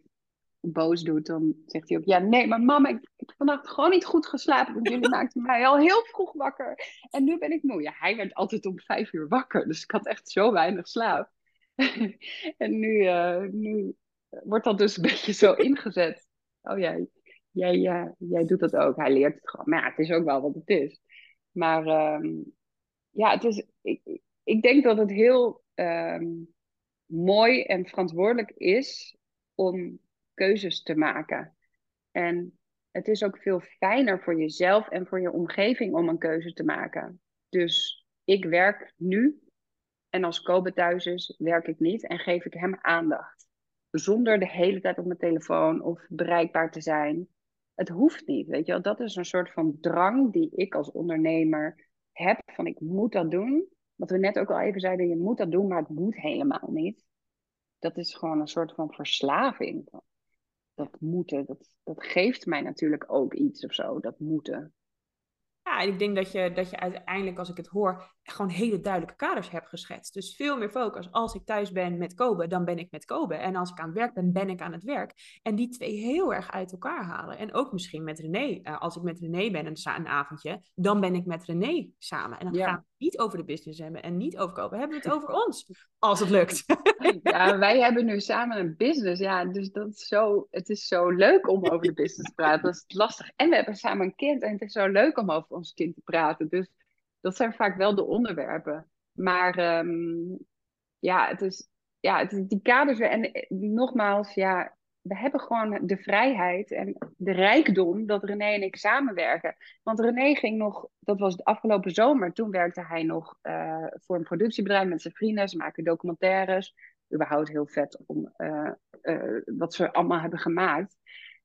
boos doet, dan zegt hij ook, ja, nee, maar mama, ik, heb vannacht gewoon niet goed geslapen, want jullie maakten mij al heel vroeg wakker. En nu ben ik moe. Ja, hij werd altijd om vijf uur wakker, dus ik had echt zo weinig slaap. en nu, uh, nu wordt dat dus een beetje zo ingezet. Oh ja, jij, ja, jij doet dat ook. Hij leert het gewoon. Maar ja, het is ook wel wat het is. Maar um, ja, het is, ik, ik denk dat het heel um, mooi en verantwoordelijk is om keuzes te maken. En het is ook veel fijner voor jezelf en voor je omgeving om een keuze te maken. Dus ik werk nu en als Kobe thuis is, werk ik niet en geef ik hem aandacht. Zonder de hele tijd op mijn telefoon of bereikbaar te zijn het hoeft niet, weet je wel. Dat is een soort van drang die ik als ondernemer heb, van ik moet dat doen. Wat we net ook al even zeiden, je moet dat doen, maar het moet helemaal niet. Dat is gewoon een soort van verslaving. Dat moeten, dat, dat geeft mij natuurlijk ook iets of zo, dat moeten. Ja, ik denk dat je, dat je uiteindelijk, als ik het hoor, gewoon hele duidelijke kaders hebt geschetst. Dus veel meer focus. Als ik thuis ben met Kobe, dan ben ik met Kobe. En als ik aan het werk ben, ben ik aan het werk. En die twee heel erg uit elkaar halen. En ook misschien met René. Uh, als ik met René ben een, een, avondje, dan ben ik met René samen. En dan gaan we het niet over de business hebben en niet over Kobe. Hebben we het over ons, als het lukt. Ja, wij hebben nu samen een business. Ja, dus dat is zo, het is zo leuk om over de business te praten. Dat is lastig. En we hebben samen een kind. En het is zo leuk om over ons kind te praten. Dus dat zijn vaak wel de onderwerpen. Maar um, ja, het is, ja, die kaders. En eh, nogmaals, ja, we hebben gewoon de vrijheid en de rijkdom dat René en ik samenwerken. Want René ging nog, dat was de afgelopen zomer, toen werkte hij nog uh, voor een productiebedrijf met zijn vrienden. Ze maken documentaires. Überhaupt heel vet om uh, wat ze allemaal hebben gemaakt.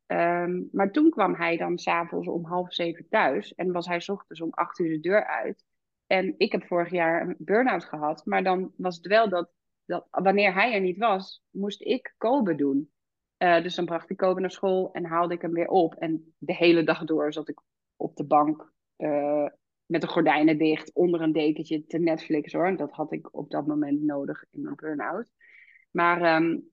Um, maar toen kwam hij dan s'avonds om half zeven thuis en was hij s ochtends om acht uur de deur uit. En ik heb vorig jaar een burn-out gehad, maar dan was het wel dat, dat wanneer hij er niet was, moest ik Kobe doen. Uh, dus dan bracht ik Kobe naar school en haalde ik hem weer op. En de hele dag door zat ik op de bank uh, met de gordijnen dicht, onder een dekentje te Netflix hoor. Dat had ik op dat moment nodig in mijn burn-out. Maar um,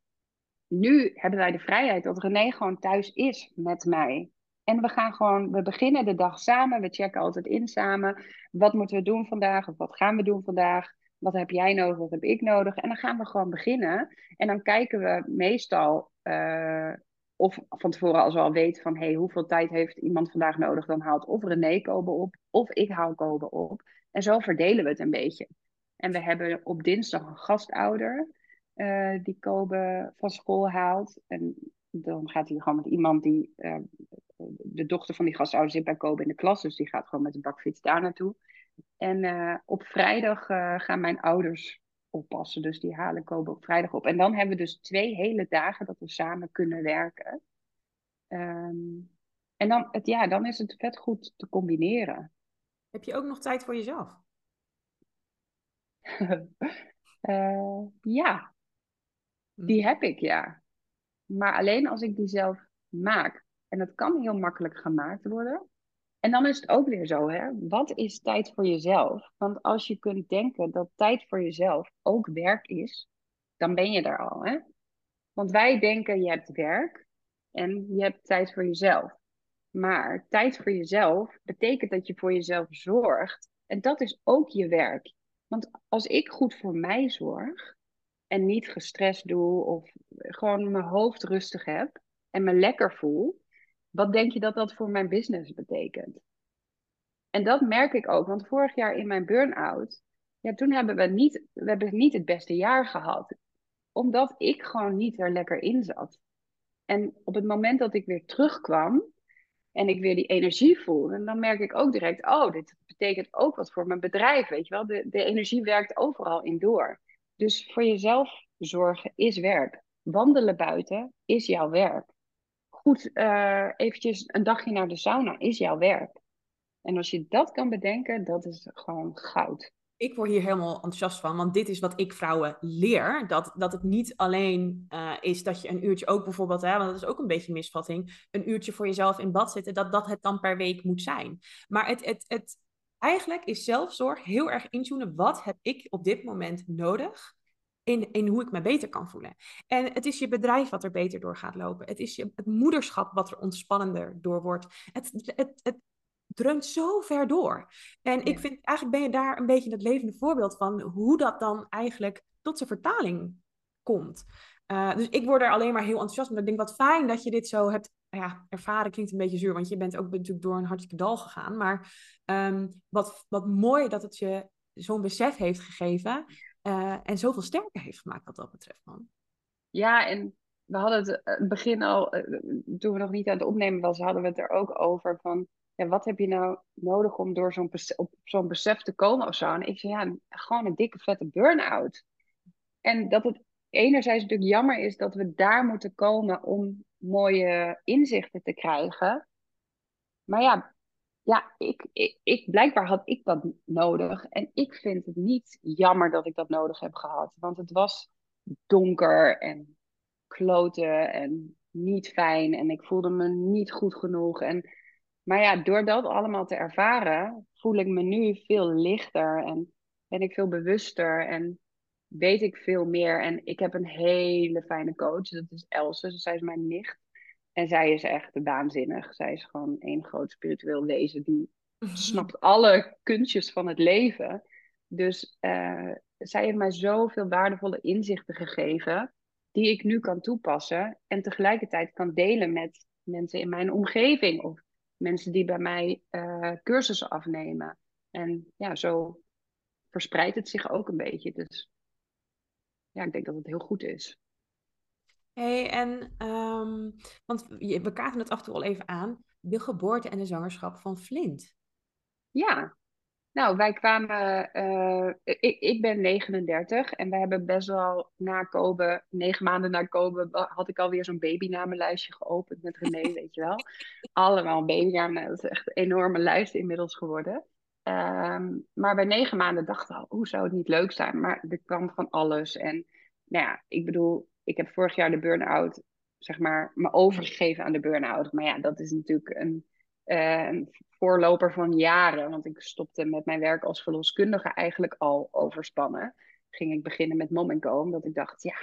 nu hebben wij de vrijheid dat René gewoon thuis is met mij. En we gaan gewoon, we beginnen de dag samen. We checken altijd in samen. Wat moeten we doen vandaag? Of wat gaan we doen vandaag? Wat heb jij nodig? Wat heb ik nodig? En dan gaan we gewoon beginnen. En dan kijken we meestal, uh, of van tevoren als we al weten van hey, hoeveel tijd heeft iemand vandaag nodig, dan haalt of René Kobe op, of ik haal Kobe op. En zo verdelen we het een beetje. En we hebben op dinsdag een gastouder uh, die Kobe van school haalt. En dan gaat hij gewoon met iemand die uh, de dochter van die gastouder zit bij Kobe in de klas, dus die gaat gewoon met de bakfiets daar naartoe. En uh, op vrijdag uh, gaan mijn ouders oppassen, dus die halen Kobe op vrijdag op. En dan hebben we dus twee hele dagen dat we samen kunnen werken. Um, en dan, het, ja, dan is het vet goed te combineren. Heb je ook nog tijd voor jezelf? uh, ja, die hm. heb ik, ja. Maar alleen als ik die zelf maak. En dat kan heel makkelijk gemaakt worden. En dan is het ook weer zo, hè? Wat is tijd voor jezelf? Want als je kunt denken dat tijd voor jezelf ook werk is, dan ben je er al, hè? Want wij denken, je hebt werk en je hebt tijd voor jezelf. Maar tijd voor jezelf betekent dat je voor jezelf zorgt. En dat is ook je werk. Want als ik goed voor mij zorg en niet gestrest doe of gewoon mijn hoofd rustig heb en me lekker voel, wat denk je dat dat voor mijn business betekent? En dat merk ik ook, want vorig jaar in mijn burn-out, ja, toen hebben we niet, we hebben niet het beste jaar gehad. Omdat ik gewoon niet er lekker in zat. En op het moment dat ik weer terugkwam en ik weer die energie voelde, dan merk ik ook direct, oh, dit betekent ook wat voor mijn bedrijf, weet je wel. De, de energie werkt overal in door. Dus voor jezelf zorgen is werk. Wandelen buiten is jouw werk. Goed, uh, eventjes een dagje naar de sauna is jouw werk. En als je dat kan bedenken, dat is gewoon goud ik word hier helemaal enthousiast van, want dit is wat ik vrouwen leer. Dat, dat het niet alleen uh, is dat je een uurtje ook bijvoorbeeld, hè, want dat is ook een beetje misvatting, een uurtje voor jezelf in bad zitten, dat dat het dan per week moet zijn. Maar het, het, het, eigenlijk is zelfzorg heel erg intunen. Wat heb ik op dit moment nodig? In, in hoe ik me beter kan voelen. En het is je bedrijf wat er beter door gaat lopen. Het is je, het moederschap wat er ontspannender door wordt. Het, het, het, dreunt zo ver door. En ik vind, eigenlijk ben je daar een beetje het levende voorbeeld van hoe dat dan eigenlijk tot zijn vertaling komt. Uh, dus ik word er alleen maar heel enthousiast van. Ik denk wat fijn dat je dit zo hebt ja, ervaren. Klinkt een beetje zuur, want je bent ook natuurlijk door een hartstikke dal gegaan. Maar um, wat, wat mooi dat het je zo'n besef heeft gegeven. Uh, en zoveel sterker heeft gemaakt wat dat betreft. Ja, en we hadden het, het begin al, toen we nog niet aan het opnemen was, hadden we het er ook over van ja, wat heb je nou nodig om door zo'n op zo'n besef te komen of zo? En ik zei, ja, gewoon een dikke vette burn-out. En dat het enerzijds natuurlijk jammer is dat we daar moeten komen om mooie inzichten te krijgen. Maar ja, ja ik, ik, blijkbaar had ik dat nodig. En ik vind het niet jammer dat ik dat nodig heb gehad. Want het was donker en kloten en niet fijn. En ik voelde me niet goed genoeg. En maar ja, door dat allemaal te ervaren, voel ik me nu veel lichter en ben ik veel bewuster en weet ik veel meer. En ik heb een hele fijne coach, dat is Else, zij is mijn nicht. En zij is echt waanzinnig. Zij is gewoon een groot spiritueel wezen die snapt alle kunstjes van het leven. Dus uh, zij heeft mij zoveel waardevolle inzichten gegeven, die ik nu kan toepassen en tegelijkertijd kan delen met mensen in mijn omgeving of mensen die bij mij uh, cursussen afnemen. En ja, zo verspreidt het zich ook een beetje. Dus ja, ik denk dat het heel goed is. hey, en um, want we kaarten het af en toe al even aan. De geboorte en de zwangerschap van Flint. Ja, nou, wij kwamen, uh, ik, ik ben 39 en we hebben best wel na Kobe, negen maanden na Kobe, had ik alweer zo'n babynamenlijstje geopend met René, weet je wel. Allemaal babynamen, dat is echt een enorme lijst inmiddels geworden. Um, maar bij negen maanden dachten we, hoe zou het niet leuk zijn? Maar er kwam van alles. En nou ja, ik bedoel, ik heb vorig jaar de burn-out, zeg maar, me overgegeven aan de burn-out. Maar ja, dat is natuurlijk een een voorloper van jaren. Want ik stopte met mijn werk als verloskundige eigenlijk al overspannen. Ging ik beginnen met Mom Go, omdat ik dacht, ja,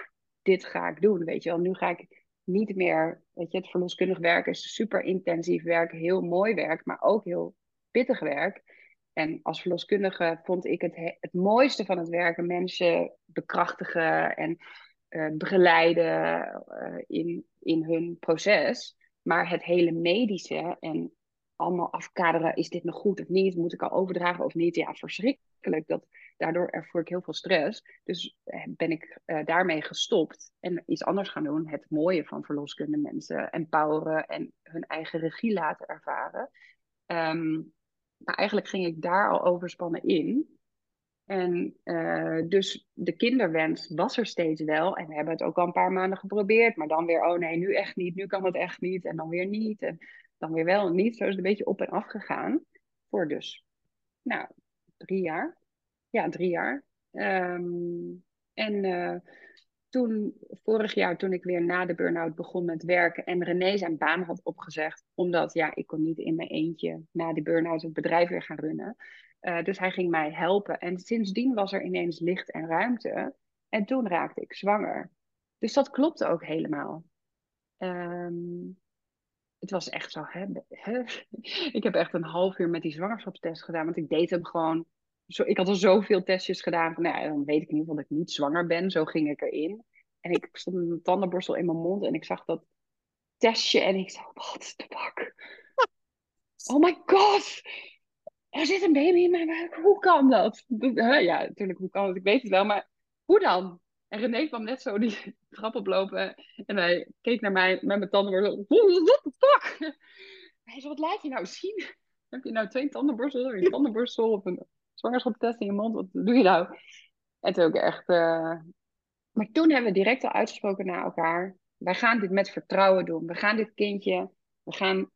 dit ga ik doen. Weet je wel, nu ga ik niet meer, weet je, het verloskundig werk is super intensief werk, heel mooi werk, maar ook heel pittig werk. En als verloskundige vond ik het, het mooiste van het werken mensen bekrachtigen en uh, begeleiden uh, in, in hun proces. Maar het hele medische en allemaal afkaderen. Is dit nog goed of niet? Moet ik al overdragen of niet? Ja, verschrikkelijk. Dat, daardoor ervoer ik heel veel stress. Dus eh, ben ik daarmee gestopt en iets anders gaan doen. Het mooie van verloskunde mensen empoweren en hun eigen regie laten ervaren. Um, maar eigenlijk ging ik daar al overspannen in. En uh, dus de kinderwens was er steeds wel. En we hebben het ook al een paar maanden geprobeerd. Maar dan weer, oh nee, nu echt niet. Nu kan het echt niet. En dan weer niet. En dan weer wel niet. Zo is het een beetje op en af gegaan. Voor dus, nou, drie jaar. Ja, drie jaar. Um, en uh, toen, vorig jaar, toen ik weer na de burn-out begon met werken en René zijn baan had opgezegd, omdat ja, ik kon niet in mijn eentje na die burn-out het bedrijf weer gaan runnen. Uh, dus hij ging mij helpen. En sindsdien was er ineens licht en ruimte. En toen raakte ik zwanger. Dus dat klopte ook helemaal. Um, het was echt zo, hè, hè, Ik heb echt een half uur met die zwangerschapstest gedaan, want ik deed hem gewoon. Zo, ik had al zoveel testjes gedaan van, nou ja, dan weet ik in ieder geval dat ik niet zwanger ben. Zo ging ik erin. En ik stond met een tandenborstel in mijn mond en ik zag dat testje en ik zei, wat de bak? Oh my god! Er zit een baby in mijn buik. Hoe kan dat? Ja, natuurlijk, hoe kan het? Ik weet het wel, maar hoe dan? En René kwam net zo die trap oplopen. En hij keek naar mij met mijn tanden. What the fuck? Hij zei, wat laat je nou zien? Heb je nou twee tandenborstels? Een tandenborstel of een zwangerschapstest in je mond? Wat doe je nou? En toen ook echt... Uh... Maar toen hebben we direct al uitgesproken naar elkaar. Wij gaan dit met vertrouwen doen. We gaan dit kindje... We gaan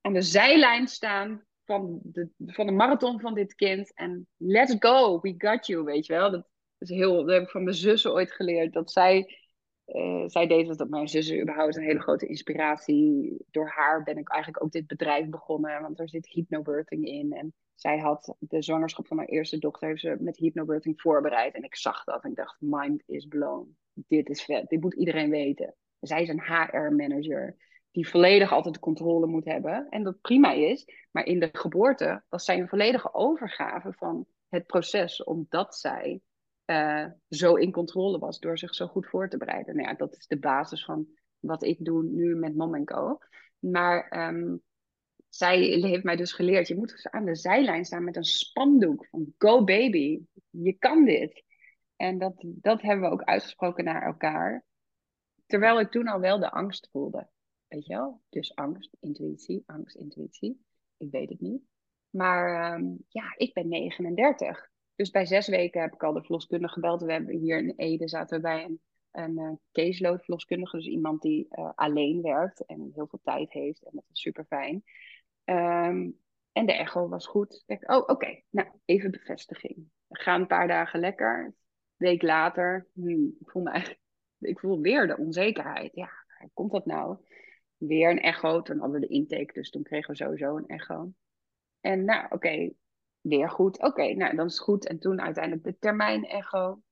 aan de zijlijn staan van de, van de marathon van dit kind. En let's go, we got you, weet je wel. Dat is heel, dat heb ik van mijn zussen ooit geleerd. Dat zij, uh, zij deed dat mijn zussen überhaupt een hele grote inspiratie. Door haar ben ik eigenlijk ook dit bedrijf begonnen. Want er zit hypnobirthing in. En zij had de zwangerschap van haar eerste dochter heeft ze met hypnobirthing voorbereid. En ik zag dat en ik dacht, mind is blown. Dit is vet, dit moet iedereen weten. Zij is een HR-manager die volledig altijd de controle moet hebben. En dat prima is. Maar in de geboorte was zij een volledige overgave van het proces, omdat zij uh, zo in controle was door zich zo goed voor te bereiden. Nou ja, dat is de basis van wat ik doe nu met Mom Co. Maar um, zij heeft mij dus geleerd, je moet dus aan de zijlijn staan met een spandoek van go baby, je kan dit. En dat, dat hebben we ook uitgesproken naar elkaar. Terwijl ik toen al wel de angst voelde. Weet je wel? Dus angst, intuïtie, angst, intuïtie. Ik weet het niet. Maar um, ja, ik ben 39. Dus bij zes weken heb ik al de verloskundige gebeld. We hebben hier in Ede zaten bij een, een uh, caseload verloskundige. Dus iemand die uh, alleen werkt en heel veel tijd heeft. En dat is super fijn. Um, en de echo was goed. Ik oh, oké. Nou, even bevestiging. We gaan een paar dagen lekker. Een week later, hmm, ik voel me ik voel weer de onzekerheid. Ja, hoe komt dat nou? Weer een echo. Toen hadden we de intake, dus toen kregen we sowieso een echo. En nou, oké, weer goed. Oké, nou, dan is het goed. En toen uiteindelijk de termijn-echo.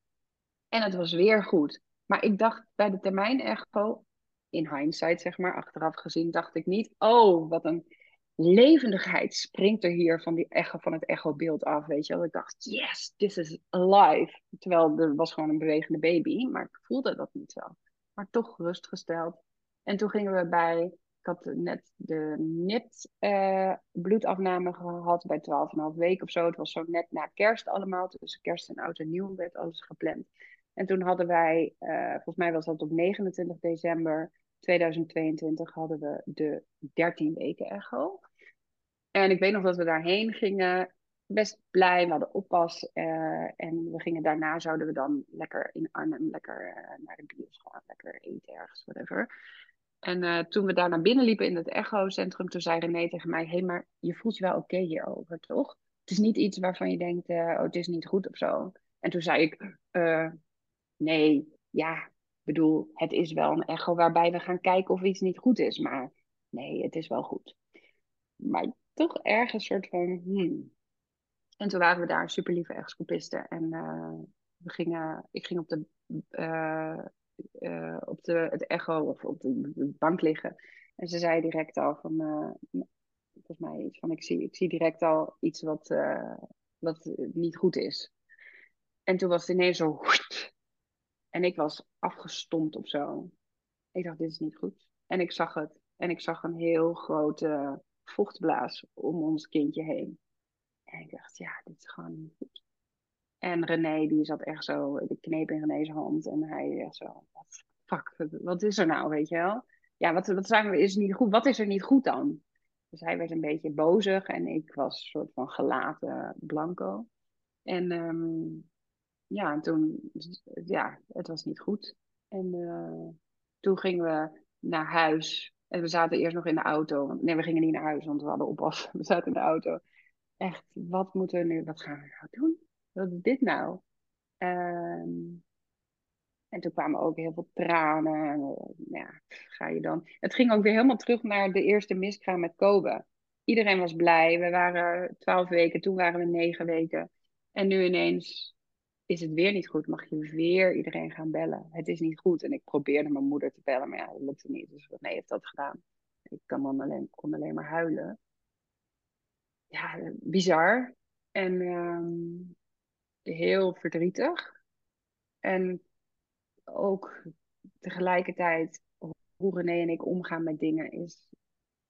En het was weer goed. Maar ik dacht bij de termijn-echo, in hindsight zeg maar, achteraf gezien, dacht ik niet, oh, wat een levendigheid springt er hier van, die echo, van het echobeeld af, weet je wel. Ik dacht, yes, this is alive. Terwijl er was gewoon een bewegende baby, maar ik voelde dat niet zo. Maar toch gerustgesteld. En toen gingen we bij, ik had net de NIT uh, bloedafname gehad bij 12,5 weken of zo. Het was zo net na kerst allemaal, tussen kerst en oud en nieuw werd alles gepland. En toen hadden wij, uh, volgens mij was dat op 29 december 2022, hadden we de 13 weken echo. En ik weet nog dat we daarheen gingen, best blij, we hadden oppas. Uh, en we gingen daarna, zouden we dan lekker in Arnhem, lekker uh, naar de bios gaan, lekker eten ergens, whatever. En uh, toen we daar naar binnen liepen in het echocentrum, toen zei René tegen mij, hé, hey, maar je voelt je wel oké hierover, toch? Het is niet iets waarvan je denkt, oh, het is niet goed of zo. En toen zei ik, nee, ja, bedoel, het is wel een echo waarbij we gaan kijken of iets niet goed is. Maar nee, het is wel goed. Maar toch ergens een soort van, hmm. En toen waren we daar super lieve. En uh, we gingen, ik ging op de, uh, uh, op de het echo of op de, de, bank liggen. En ze zei direct al van, volgens mij iets van, ik zie, ik zie direct al iets wat, wat niet goed is. En toen was het ineens zo, en ik was afgestompt of zo. Ik dacht, dit is niet goed. En ik zag het. En ik zag een heel grote vochtblaas om ons kindje heen. En ik dacht, ja, dit is gewoon niet goed. En René, die zat echt zo, ik kneep in René's hand. En hij echt zo, wat, fuck, wat is er nou, weet je wel? Ja, wat, wat zijn we, is niet goed? Wat is er niet goed dan? Dus hij werd een beetje bozig en ik was een soort van gelaten blanco. En um, ja, toen, ja, het was niet goed. En uh, toen gingen we naar huis. En we zaten eerst nog in de auto. Nee, we gingen niet naar huis, want we hadden oppas. We zaten in de auto. Echt, wat moeten we nu, wat gaan we nou doen? Wat is dit nou? Um, en toen kwamen ook heel veel tranen. En, uh, ja, ga je dan. Het ging ook weer helemaal terug naar de eerste miskraam met Kobe. Iedereen was blij. We waren twaalf weken, toen waren we negen weken. En nu ineens is het weer niet goed, mag je weer iedereen gaan bellen. Het is niet goed. En ik probeerde mijn moeder te bellen, maar ja, dat lukte niet. Dus nee, heeft dat gedaan. Ik kan alleen, kon alleen maar huilen. Ja, bizar. En um, heel verdrietig. En ook tegelijkertijd hoe René en ik omgaan met dingen is...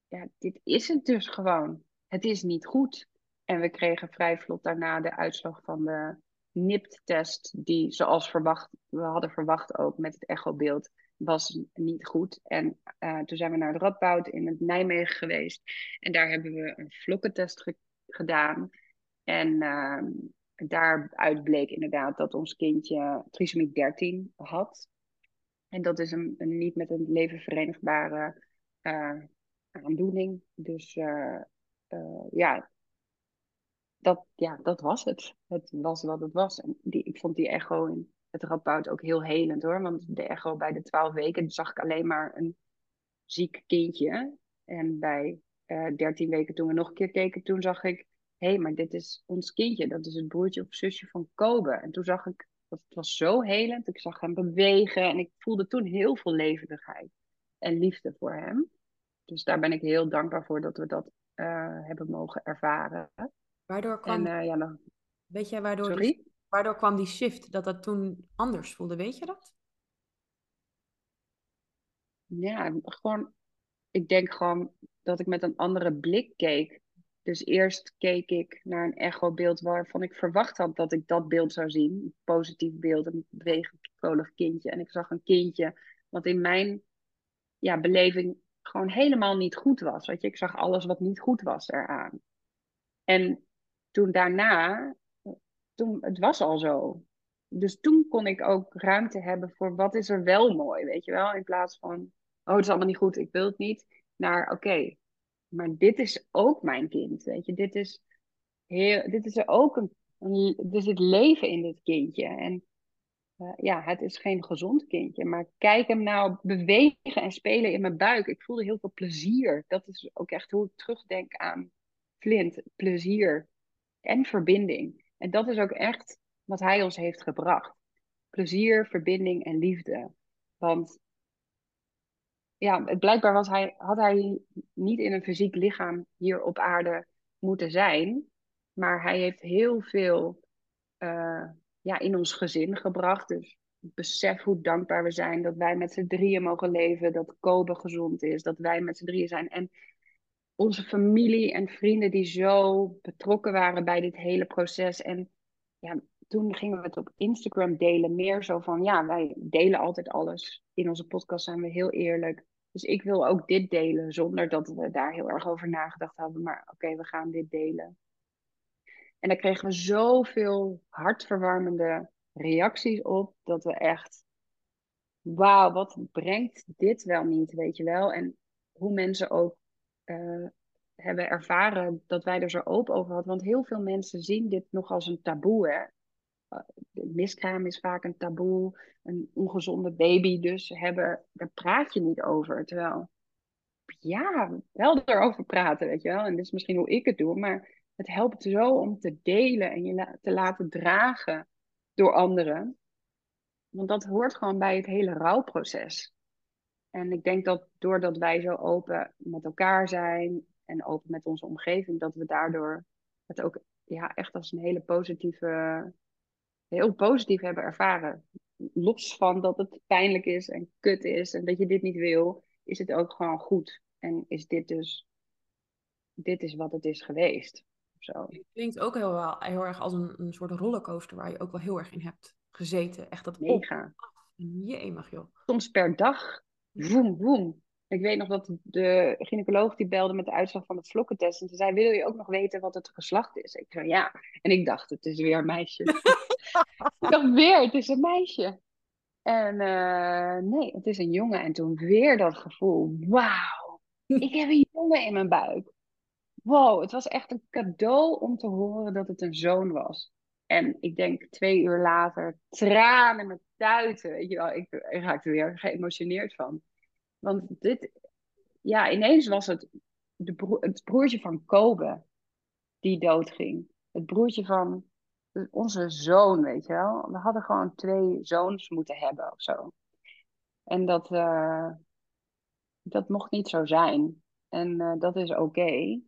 Ja, dit is het dus gewoon. Het is niet goed. En we kregen vrij vlot daarna de uitslag van de NIPT-test, die zoals verwacht, we hadden verwacht ook met het echobeeld, was niet goed. En uh, toen zijn we naar de Radboud in het Nijmegen geweest. En daar hebben we een vlokkentest ge gedaan. En uh, daaruit bleek inderdaad dat ons kindje trisomie 13 had. En dat is een, niet met een leven verenigbare uh, aandoening. Dus ja, dat, ja, dat was het. Het was wat het was. En die, ik vond die echo in het Radboud ook heel helend hoor. Want de echo bij de twaalf weken zag ik alleen maar een ziek kindje. En bij uh, dertien weken toen we nog een keer keken, toen zag ik... Hé, hey, maar dit is ons kindje. Dat is het broertje of zusje van Kobe. En toen zag ik, dat het was zo helend. Ik zag hem bewegen en ik voelde toen heel veel levendigheid. En liefde voor hem. Dus daar ben ik heel dankbaar voor dat we dat uh, hebben mogen ervaren. Waardoor kwam, en, uh, ja, dan... weet jij waardoor, Sorry? die, waardoor kwam die shift, dat dat toen anders voelde, weet je dat? Ja, gewoon, ik denk gewoon dat ik met een andere blik keek. Dus eerst keek ik naar een echobeeld waarvan ik verwacht had dat ik dat beeld zou zien. Een positief beeld, een bewegend kindje. En ik zag een kindje wat in mijn ja, beleving gewoon helemaal niet goed was. Weet je? Ik zag alles wat niet goed was eraan. En toen daarna, toen, het was al zo. Dus toen kon ik ook ruimte hebben voor wat is er wel mooi, weet je wel? In plaats van, oh, het is allemaal niet goed, ik wil het niet. Naar, oké, maar dit is ook mijn kind, weet je? Dit is, heel, dit is er ook een, er zit leven in dit kindje. En uh, ja, het is geen gezond kindje, maar kijk hem nou bewegen en spelen in mijn buik. Ik voelde heel veel plezier. Dat is ook echt hoe ik terugdenk aan Flint. Plezier en verbinding. En dat is ook echt wat hij ons heeft gebracht. Plezier, verbinding en liefde. Want ja, blijkbaar was hij, had hij niet in een fysiek lichaam hier op aarde moeten zijn. Maar hij heeft heel veel uh, ja, in ons gezin gebracht. Dus besef hoe dankbaar we zijn dat wij met z'n drieën mogen leven. Dat Kobe gezond is. Dat wij met z'n drieën zijn. En onze familie en vrienden die zo betrokken waren bij dit hele proces. En ja, toen gingen we het op Instagram delen. Meer zo van, ja, wij delen altijd alles. In onze podcast zijn we heel eerlijk. Dus ik wil ook dit delen, zonder dat we daar heel erg over nagedacht hadden. Maar oké, we gaan dit delen. En daar kregen we zoveel hartverwarmende reacties op, dat we echt, wauw, wat brengt dit wel niet, weet je wel? En hoe mensen ook uh, hebben ervaren dat wij er zo open over hadden. Want heel veel mensen zien dit nog als een taboe. Hè? Eh, miskraam is vaak een taboe. Een ongezonde baby dus hebben, daar praat je niet over. Terwijl, ja, wel erover praten, weet je wel. En dit is misschien hoe ik het doe, maar het helpt zo om te delen en je te laten dragen door anderen. Want dat hoort gewoon bij het hele rouwproces. En ik denk dat doordat wij zo open met elkaar zijn en open met onze omgeving, dat we daardoor het ook ja, echt als een hele positieve, heel positief hebben ervaren. Los van dat het pijnlijk is en kut is en dat je dit niet wil, is het ook gewoon goed. En is dit dus, dit is wat het is geweest. Zo. Het klinkt ook heel, wel, heel erg als een, een soort rollercoaster waar je ook wel heel erg in hebt gezeten. Echt dat Mega. Op. Je mag joh. Soms per dag Woem, woem. Ik weet nog dat de gynaecoloog die belde met de uitslag van het vlokkentest. En ze zei, wil je ook nog weten wat het geslacht is? Ik zei, ja. En ik dacht, het is weer een meisje. ik dacht, weer, het is een meisje. En uh, nee, het is een jongen. En toen weer dat gevoel, wauw. Ik heb een jongen in mijn buik. Wow, het was echt een cadeau om te horen dat het een zoon was. En ik denk twee uur later, tranen met tuiten. Weet je wel, ik, ik raakte weer geëmotioneerd van. Want dit, ja, ineens was het de het broertje van Kobe die doodging. Het broertje van onze zoon, weet je wel. We hadden gewoon twee zoons moeten hebben of zo. En dat, uh, dat mocht niet zo zijn. En uh, dat is oké.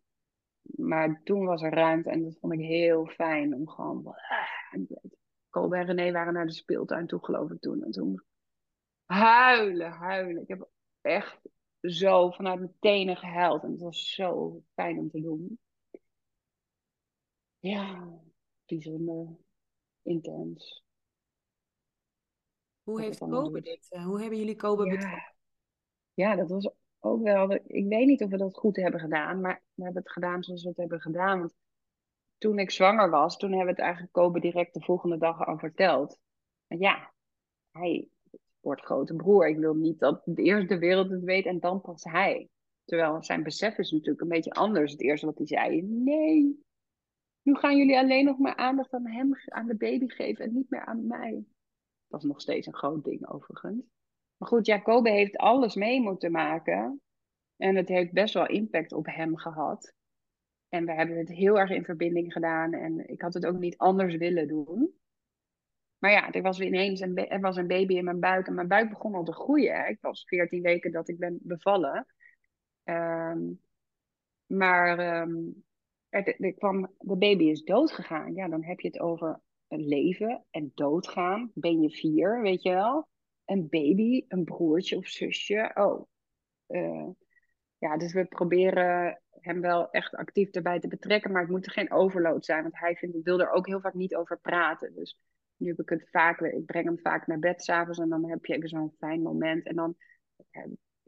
Maar toen was er ruimte en dat vond ik heel fijn om gewoon. Kobe en René waren naar de speeltuin toe, geloof ik toen. En toen huilen, huilen. Ik heb echt zo vanuit mijn tenen gehuild. En het was zo fijn om te doen. Ja, bijzonder. intens. Hoe heeft Kobe dit? eh, hoe hebben jullie Kobe Ja. betrokken? Ja, dat was ook wel. Ik weet niet of we dat goed hebben gedaan, maar we hebben het gedaan zoals we het hebben gedaan. Want toen ik zwanger was, toen hebben we het eigenlijk Kobe direct de volgende dag al verteld. En ja, hij wordt grote broer. Ik wil niet dat de eerst de wereld het weet en dan pas hij. Terwijl zijn besef is natuurlijk een beetje anders. Het eerste wat hij zei, nee, nu gaan jullie alleen nog maar aandacht aan hem, aan de baby geven en niet meer aan mij. Dat is nog steeds een groot ding overigens. Maar goed, Jacobe heeft alles mee moeten maken. En het heeft best wel impact op hem gehad. En we hebben het heel erg in verbinding gedaan. En ik had het ook niet anders willen doen. Maar ja, er was ineens een, er was een baby in mijn buik. En mijn buik begon al te groeien. Ik was 14 weken dat ik ben bevallen. Ehm, maar ehm, er, kwam, de baby is doodgegaan. Ja, dan heb je het over leven en doodgaan. Ben je vier, weet je wel? Een baby, een broertje of zusje. Oh, eh, ja, dus we proberen hem wel echt actief erbij te betrekken, maar het moet er geen overload zijn, want hij vindt, wil er ook heel vaak niet over praten. Dus nu heb ik het vaak, ik breng hem vaak naar bed s'avonds en dan heb je even zo'n fijn moment. En dan eh,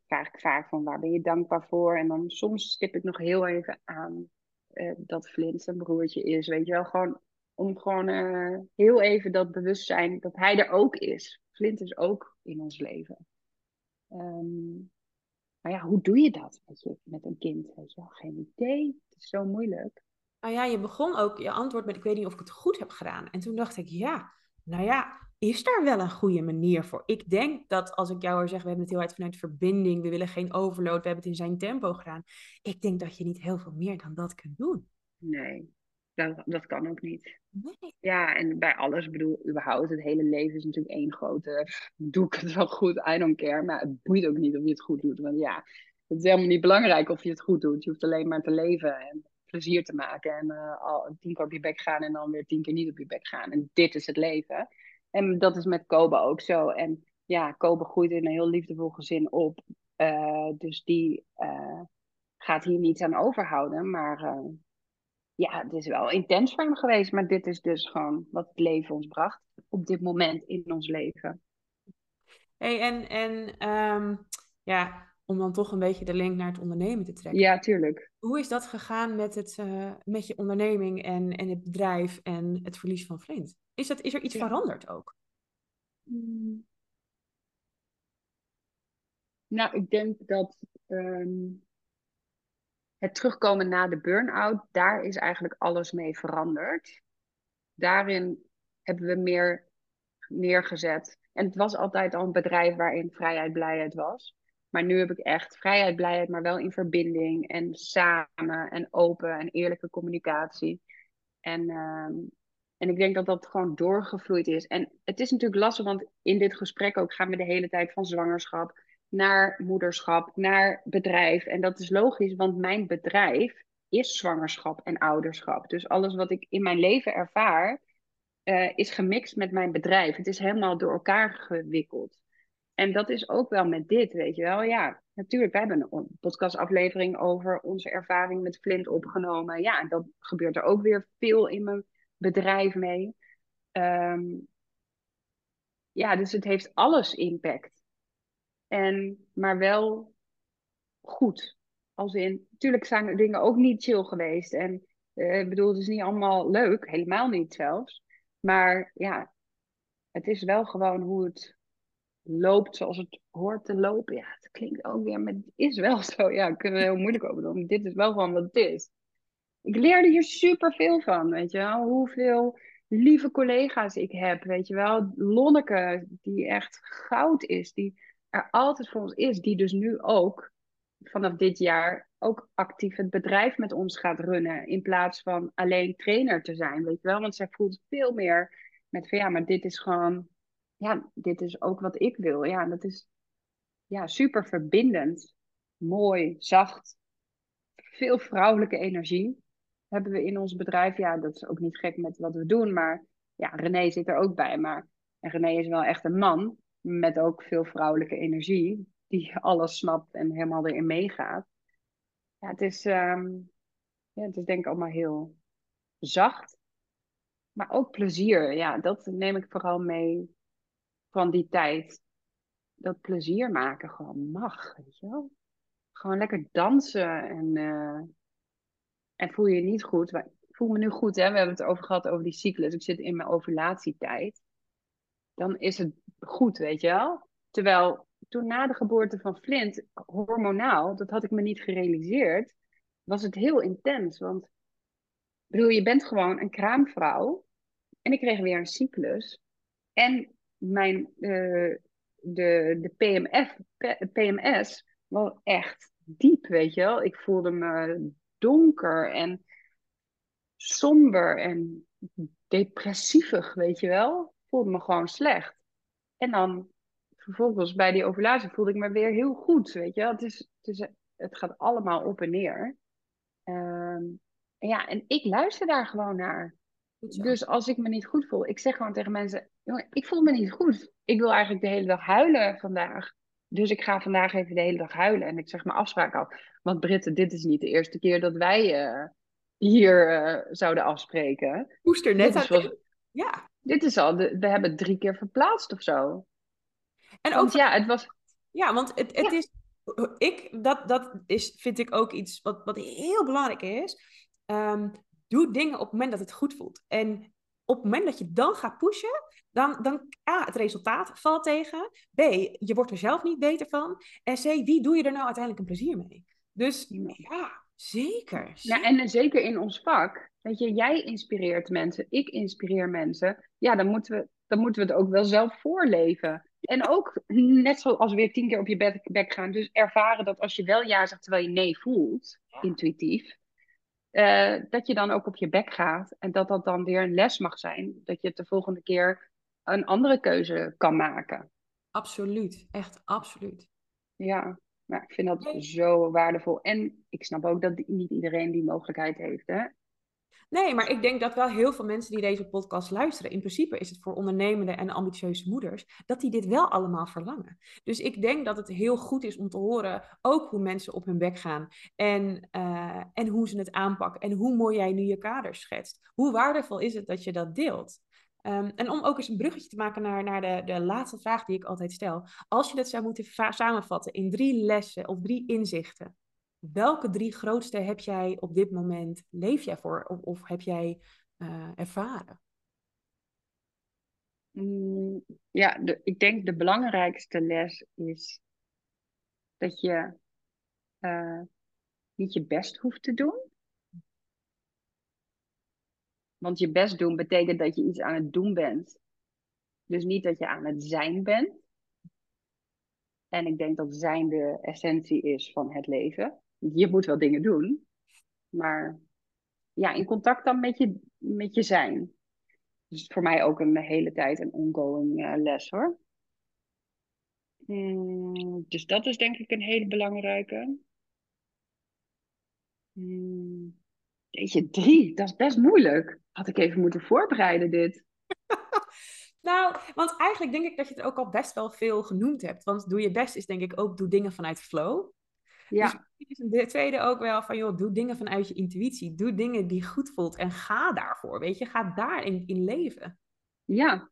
vraag ik vaak van waar ben je dankbaar voor? En dan soms stip ik nog heel even aan eh, dat Flint zijn broertje is, weet je wel, gewoon om gewoon eh, heel even dat bewustzijn dat hij er ook is. Flint is ook in ons leven. Ehm, maar ja, hoe doe je dat weet je, met een kind? Weet je wel? Geen idee. Het is zo moeilijk. Nou ja, je begon ook je antwoord met: Ik weet niet of ik het goed heb gedaan. En toen dacht ik: Ja, nou ja, is daar wel een goede manier voor? Ik denk dat als ik jou hoor zeggen: We hebben het heel hard vanuit verbinding, we willen geen overload, we hebben het in zijn tempo gedaan. Ik denk dat je niet heel veel meer dan dat kunt doen. Nee, dat, dat kan ook niet. Nee. Ja, en bij alles, ik bedoel, überhaupt, het hele leven is natuurlijk één grote, doe ik het wel goed, I don't care. Maar het boeit ook niet of je het goed doet. Want ja, het is helemaal niet belangrijk of je het goed doet. Je hoeft alleen maar te leven en plezier te maken. En eh, al tien keer op je bek gaan en dan weer tien keer niet op je bek gaan. En dit is het leven. En dat is met Kobe ook zo. En ja, Kobe groeit in een heel liefdevol gezin op. Eh, dus die eh, gaat hier niets aan overhouden. Maar ja, het is wel intens voor hem geweest. Maar dit is dus gewoon wat het leven ons bracht. Op dit moment in ons leven. Hey, en en ehm, ja, om dan toch een beetje de link naar het ondernemen te trekken. Ja, tuurlijk. Hoe is dat gegaan met, het, eh, met je onderneming en, en het bedrijf en het verlies van Flint? Is, dat, is er iets Ja. veranderd ook? Mm. Nou, ik denk dat ehm, het terugkomen na de burn-out, daar is eigenlijk alles mee veranderd. Daarin hebben we meer neergezet. En het was altijd al een bedrijf waarin vrijheid, blijheid was. Maar nu heb ik echt vrijheid, blijheid, maar wel in verbinding en samen en open en eerlijke communicatie. En, ehm, en ik denk dat dat gewoon doorgevloeid is. En het is natuurlijk lastig, want in dit gesprek ook gaan we de hele tijd van zwangerschap naar moederschap, naar bedrijf. En dat is logisch, want mijn bedrijf is zwangerschap en ouderschap. Dus alles wat ik in mijn leven ervaar, eh, is gemixt met mijn bedrijf. Het is helemaal door elkaar gewikkeld. En dat is ook wel met dit, weet je wel. Ja, natuurlijk, wij hebben een podcastaflevering over onze ervaring met Flint opgenomen. Ja, dat gebeurt er ook weer veel in mijn bedrijf mee. Ehm, ja, dus het heeft alles impact. En, maar wel goed. Als in, natuurlijk zijn er dingen ook niet chill geweest. En eh, ik bedoel, het is niet allemaal leuk, helemaal niet zelfs. Maar ja, het is wel gewoon hoe het loopt zoals het hoort te lopen. Ja, het klinkt ook weer, maar het is wel zo. Ja, daar kunnen we heel moeilijk over doen. Dit is wel gewoon wat het is. Ik leerde hier super veel van, weet je wel. Hoeveel lieve collega's ik heb, weet je wel. Lonneke, die echt goud is, die er altijd voor ons is. Die dus nu ook, vanaf dit jaar, ook actief het bedrijf met ons gaat runnen. In plaats van alleen trainer te zijn, weet je wel. Want zij voelt veel meer met van ja, maar dit is gewoon ja, dit is ook wat ik wil. Ja, dat is ja, super verbindend. Mooi, zacht. Veel vrouwelijke energie hebben we in ons bedrijf. Ja, dat is ook niet gek met wat we doen. Maar ja, René zit er ook bij. Maar en René is wel echt een man met ook veel vrouwelijke energie. Die alles snapt en helemaal erin meegaat. Ja, het is, ehm, ja, het is denk ik allemaal heel zacht. maar ook plezier. Ja, dat neem ik vooral mee van die tijd. Dat plezier maken gewoon mag, weet je wel. Gewoon lekker dansen en, uh, en voel je je niet goed. Ik voel me nu goed, hè. We hebben het over gehad over die cyclus. Ik zit in mijn ovulatietijd. Dan is het goed, weet je wel. Terwijl toen na de geboorte van Flint, hormonaal, dat had ik me niet gerealiseerd, was het heel intens. Want bedoel, je bent gewoon een kraamvrouw. En ik kreeg weer een cyclus. En mijn, uh, de, de PMF, PMS was echt diep, weet je wel. Ik voelde me donker en somber en depressievig, weet je wel. Voelde me gewoon slecht. En dan vervolgens bij die ovulatie voelde ik me weer heel goed, weet je. Het, is, het, is, het gaat allemaal op en neer. Ehm, en ja, en ik luister daar gewoon naar. Dus als ik me niet goed voel, ik zeg gewoon tegen mensen: jongen, ik voel me niet goed. Ik wil eigenlijk de hele dag huilen vandaag. Dus ik ga vandaag even de hele dag huilen. En ik zeg mijn afspraak af. Want Britten, dit is niet de eerste keer dat wij uh, hier uh, zouden afspreken. Moest er net aan. Ja. Dit is al, de, we hebben het drie keer verplaatst of zo. En ook, ja, het was. Ja, want het, het is. Ik, dat, dat is, vind ik ook iets wat, wat heel belangrijk is. Um, doe dingen op het moment dat het goed voelt. En op het moment dat je dan gaat pushen, dan, dan A, het resultaat valt tegen. B, je wordt er zelf niet beter van. En C, wie doe je er nou uiteindelijk een plezier mee? Dus ja, zeker. Ja, en zeker in ons vak. Weet je, jij inspireert mensen, ik inspireer mensen. Ja, dan moeten we, dan moeten we het ook wel zelf voorleven. En ook net zoals weer tien keer op je bek, gaan. Dus ervaren dat als je wel ja zegt terwijl je nee voelt, intuïtief. Uh, dat je dan ook op je bek gaat. En dat dat dan weer een les mag zijn. Dat je het de volgende keer een andere keuze kan maken. Absoluut, echt absoluut. Ja, maar ik vind dat zo waardevol. En ik snap ook dat niet iedereen die mogelijkheid heeft. Hè? Nee, maar ik denk dat wel heel veel mensen die deze podcast luisteren, in principe is het voor ondernemende en ambitieuze moeders, dat die dit wel allemaal verlangen. Dus ik denk dat het heel goed is om te horen ook hoe mensen op hun bek gaan en, uh, en hoe ze het aanpakken en hoe mooi jij nu je kader schetst. Hoe waardevol is het dat je dat deelt? Um, en om ook eens een bruggetje te maken naar, naar de, de laatste vraag die ik altijd stel. Als je dat zou moeten samenvatten in drie lessen of drie inzichten, welke drie grootste heb jij op dit moment, leef jij voor of, heb jij uh, ervaren? Mm, ja, de, ik denk de belangrijkste les is dat je uh, niet je best hoeft te doen. Want je best doen betekent dat je iets aan het doen bent. Dus niet dat je aan het zijn bent. En ik denk dat zijn de essentie is van het leven je moet wel dingen doen, maar ja, in contact dan met je, met je zijn. Dus voor mij ook een hele tijd een ongoing uh, les hoor. Mm, dus dat is denk ik een hele belangrijke. Mm, deze drie, dat is best moeilijk. Had ik even moeten voorbereiden dit. nou, want eigenlijk denk ik dat je het ook al best wel veel genoemd hebt. Want doe je best is denk ik ook doe dingen vanuit flow. Ja. Dus de tweede ook wel van, joh, doe dingen vanuit je intuïtie. Doe dingen die goed voelt en ga daarvoor, weet je. Ga daarin in leven. Ja,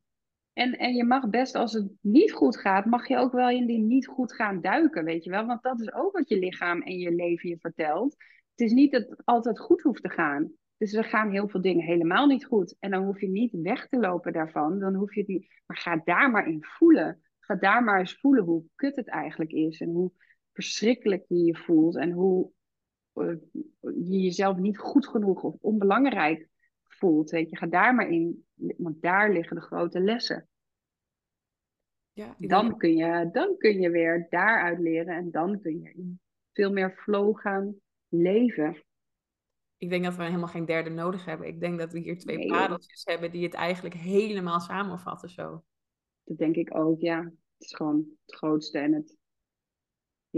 en, en je mag best, als het niet goed gaat, mag je ook wel in die niet goed gaan duiken, weet je wel. Want dat is ook wat je lichaam en je leven je vertelt. Het is niet dat het altijd goed hoeft te gaan. Dus er gaan heel veel dingen helemaal niet goed. En dan hoef je niet weg te lopen daarvan. Dan hoef je niet. Maar ga daar maar in voelen. Ga daar maar eens voelen hoe kut het eigenlijk is. En hoe, verschrikkelijk je je voelt en hoe uh, je jezelf niet goed genoeg of onbelangrijk voelt. Weet je, ga daar maar in, want daar liggen de grote lessen. Ja, dan, kun je, dan kun je weer daaruit leren en dan kun je in veel meer flow gaan leven. Ik denk dat we helemaal geen derde nodig hebben. Ik denk dat we hier twee nee, pareltjes hebben die het eigenlijk helemaal samenvatten zo. Dat denk ik ook, ja. Het is gewoon het grootste en het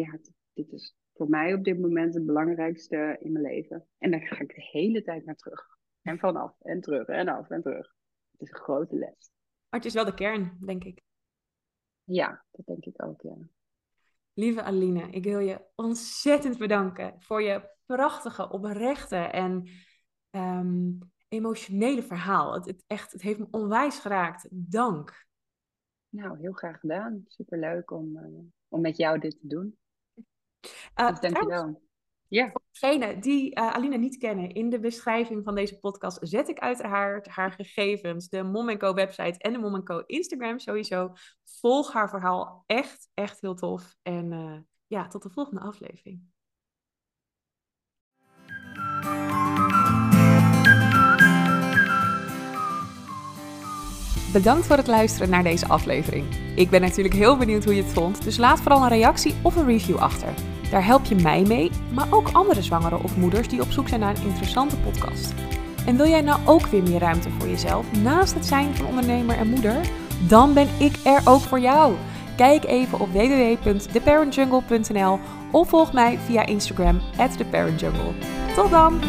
ja, dit is voor mij op dit moment het belangrijkste in mijn leven. En daar ga ik de hele tijd naar terug. En vanaf en terug en af en terug. Het is een grote les. Maar het is wel de kern, denk ik. Ja, dat denk ik ook, ja. Lieve Aline, ik wil je ontzettend bedanken voor je prachtige, oprechte en, um, emotionele verhaal. Het, het, echt, het heeft me onwijs geraakt. Dank. Nou, heel graag gedaan. Superleuk om, uh, om met jou dit te doen. Uh, dus dankjewel. Ja. Voor degenen die uh, Alina niet kennen, in de beschrijving van deze podcast zet ik uiteraard haar gegevens, de Mom Co website en de Mom Co Instagram sowieso. Volg haar verhaal echt, echt heel tof. En uh, ja, tot de volgende aflevering. Bedankt voor het luisteren naar deze aflevering. Ik ben natuurlijk heel benieuwd hoe je het vond, dus laat vooral een reactie of een review achter. Daar help je mij mee, maar ook andere zwangeren of moeders die op zoek zijn naar een interessante podcast. En wil jij nou ook weer meer ruimte voor jezelf naast het zijn van ondernemer en moeder? Dan ben ik er ook voor jou. Kijk even op www.theparentjungle.nl of volg mij via Instagram theparentjungle. Tot dan!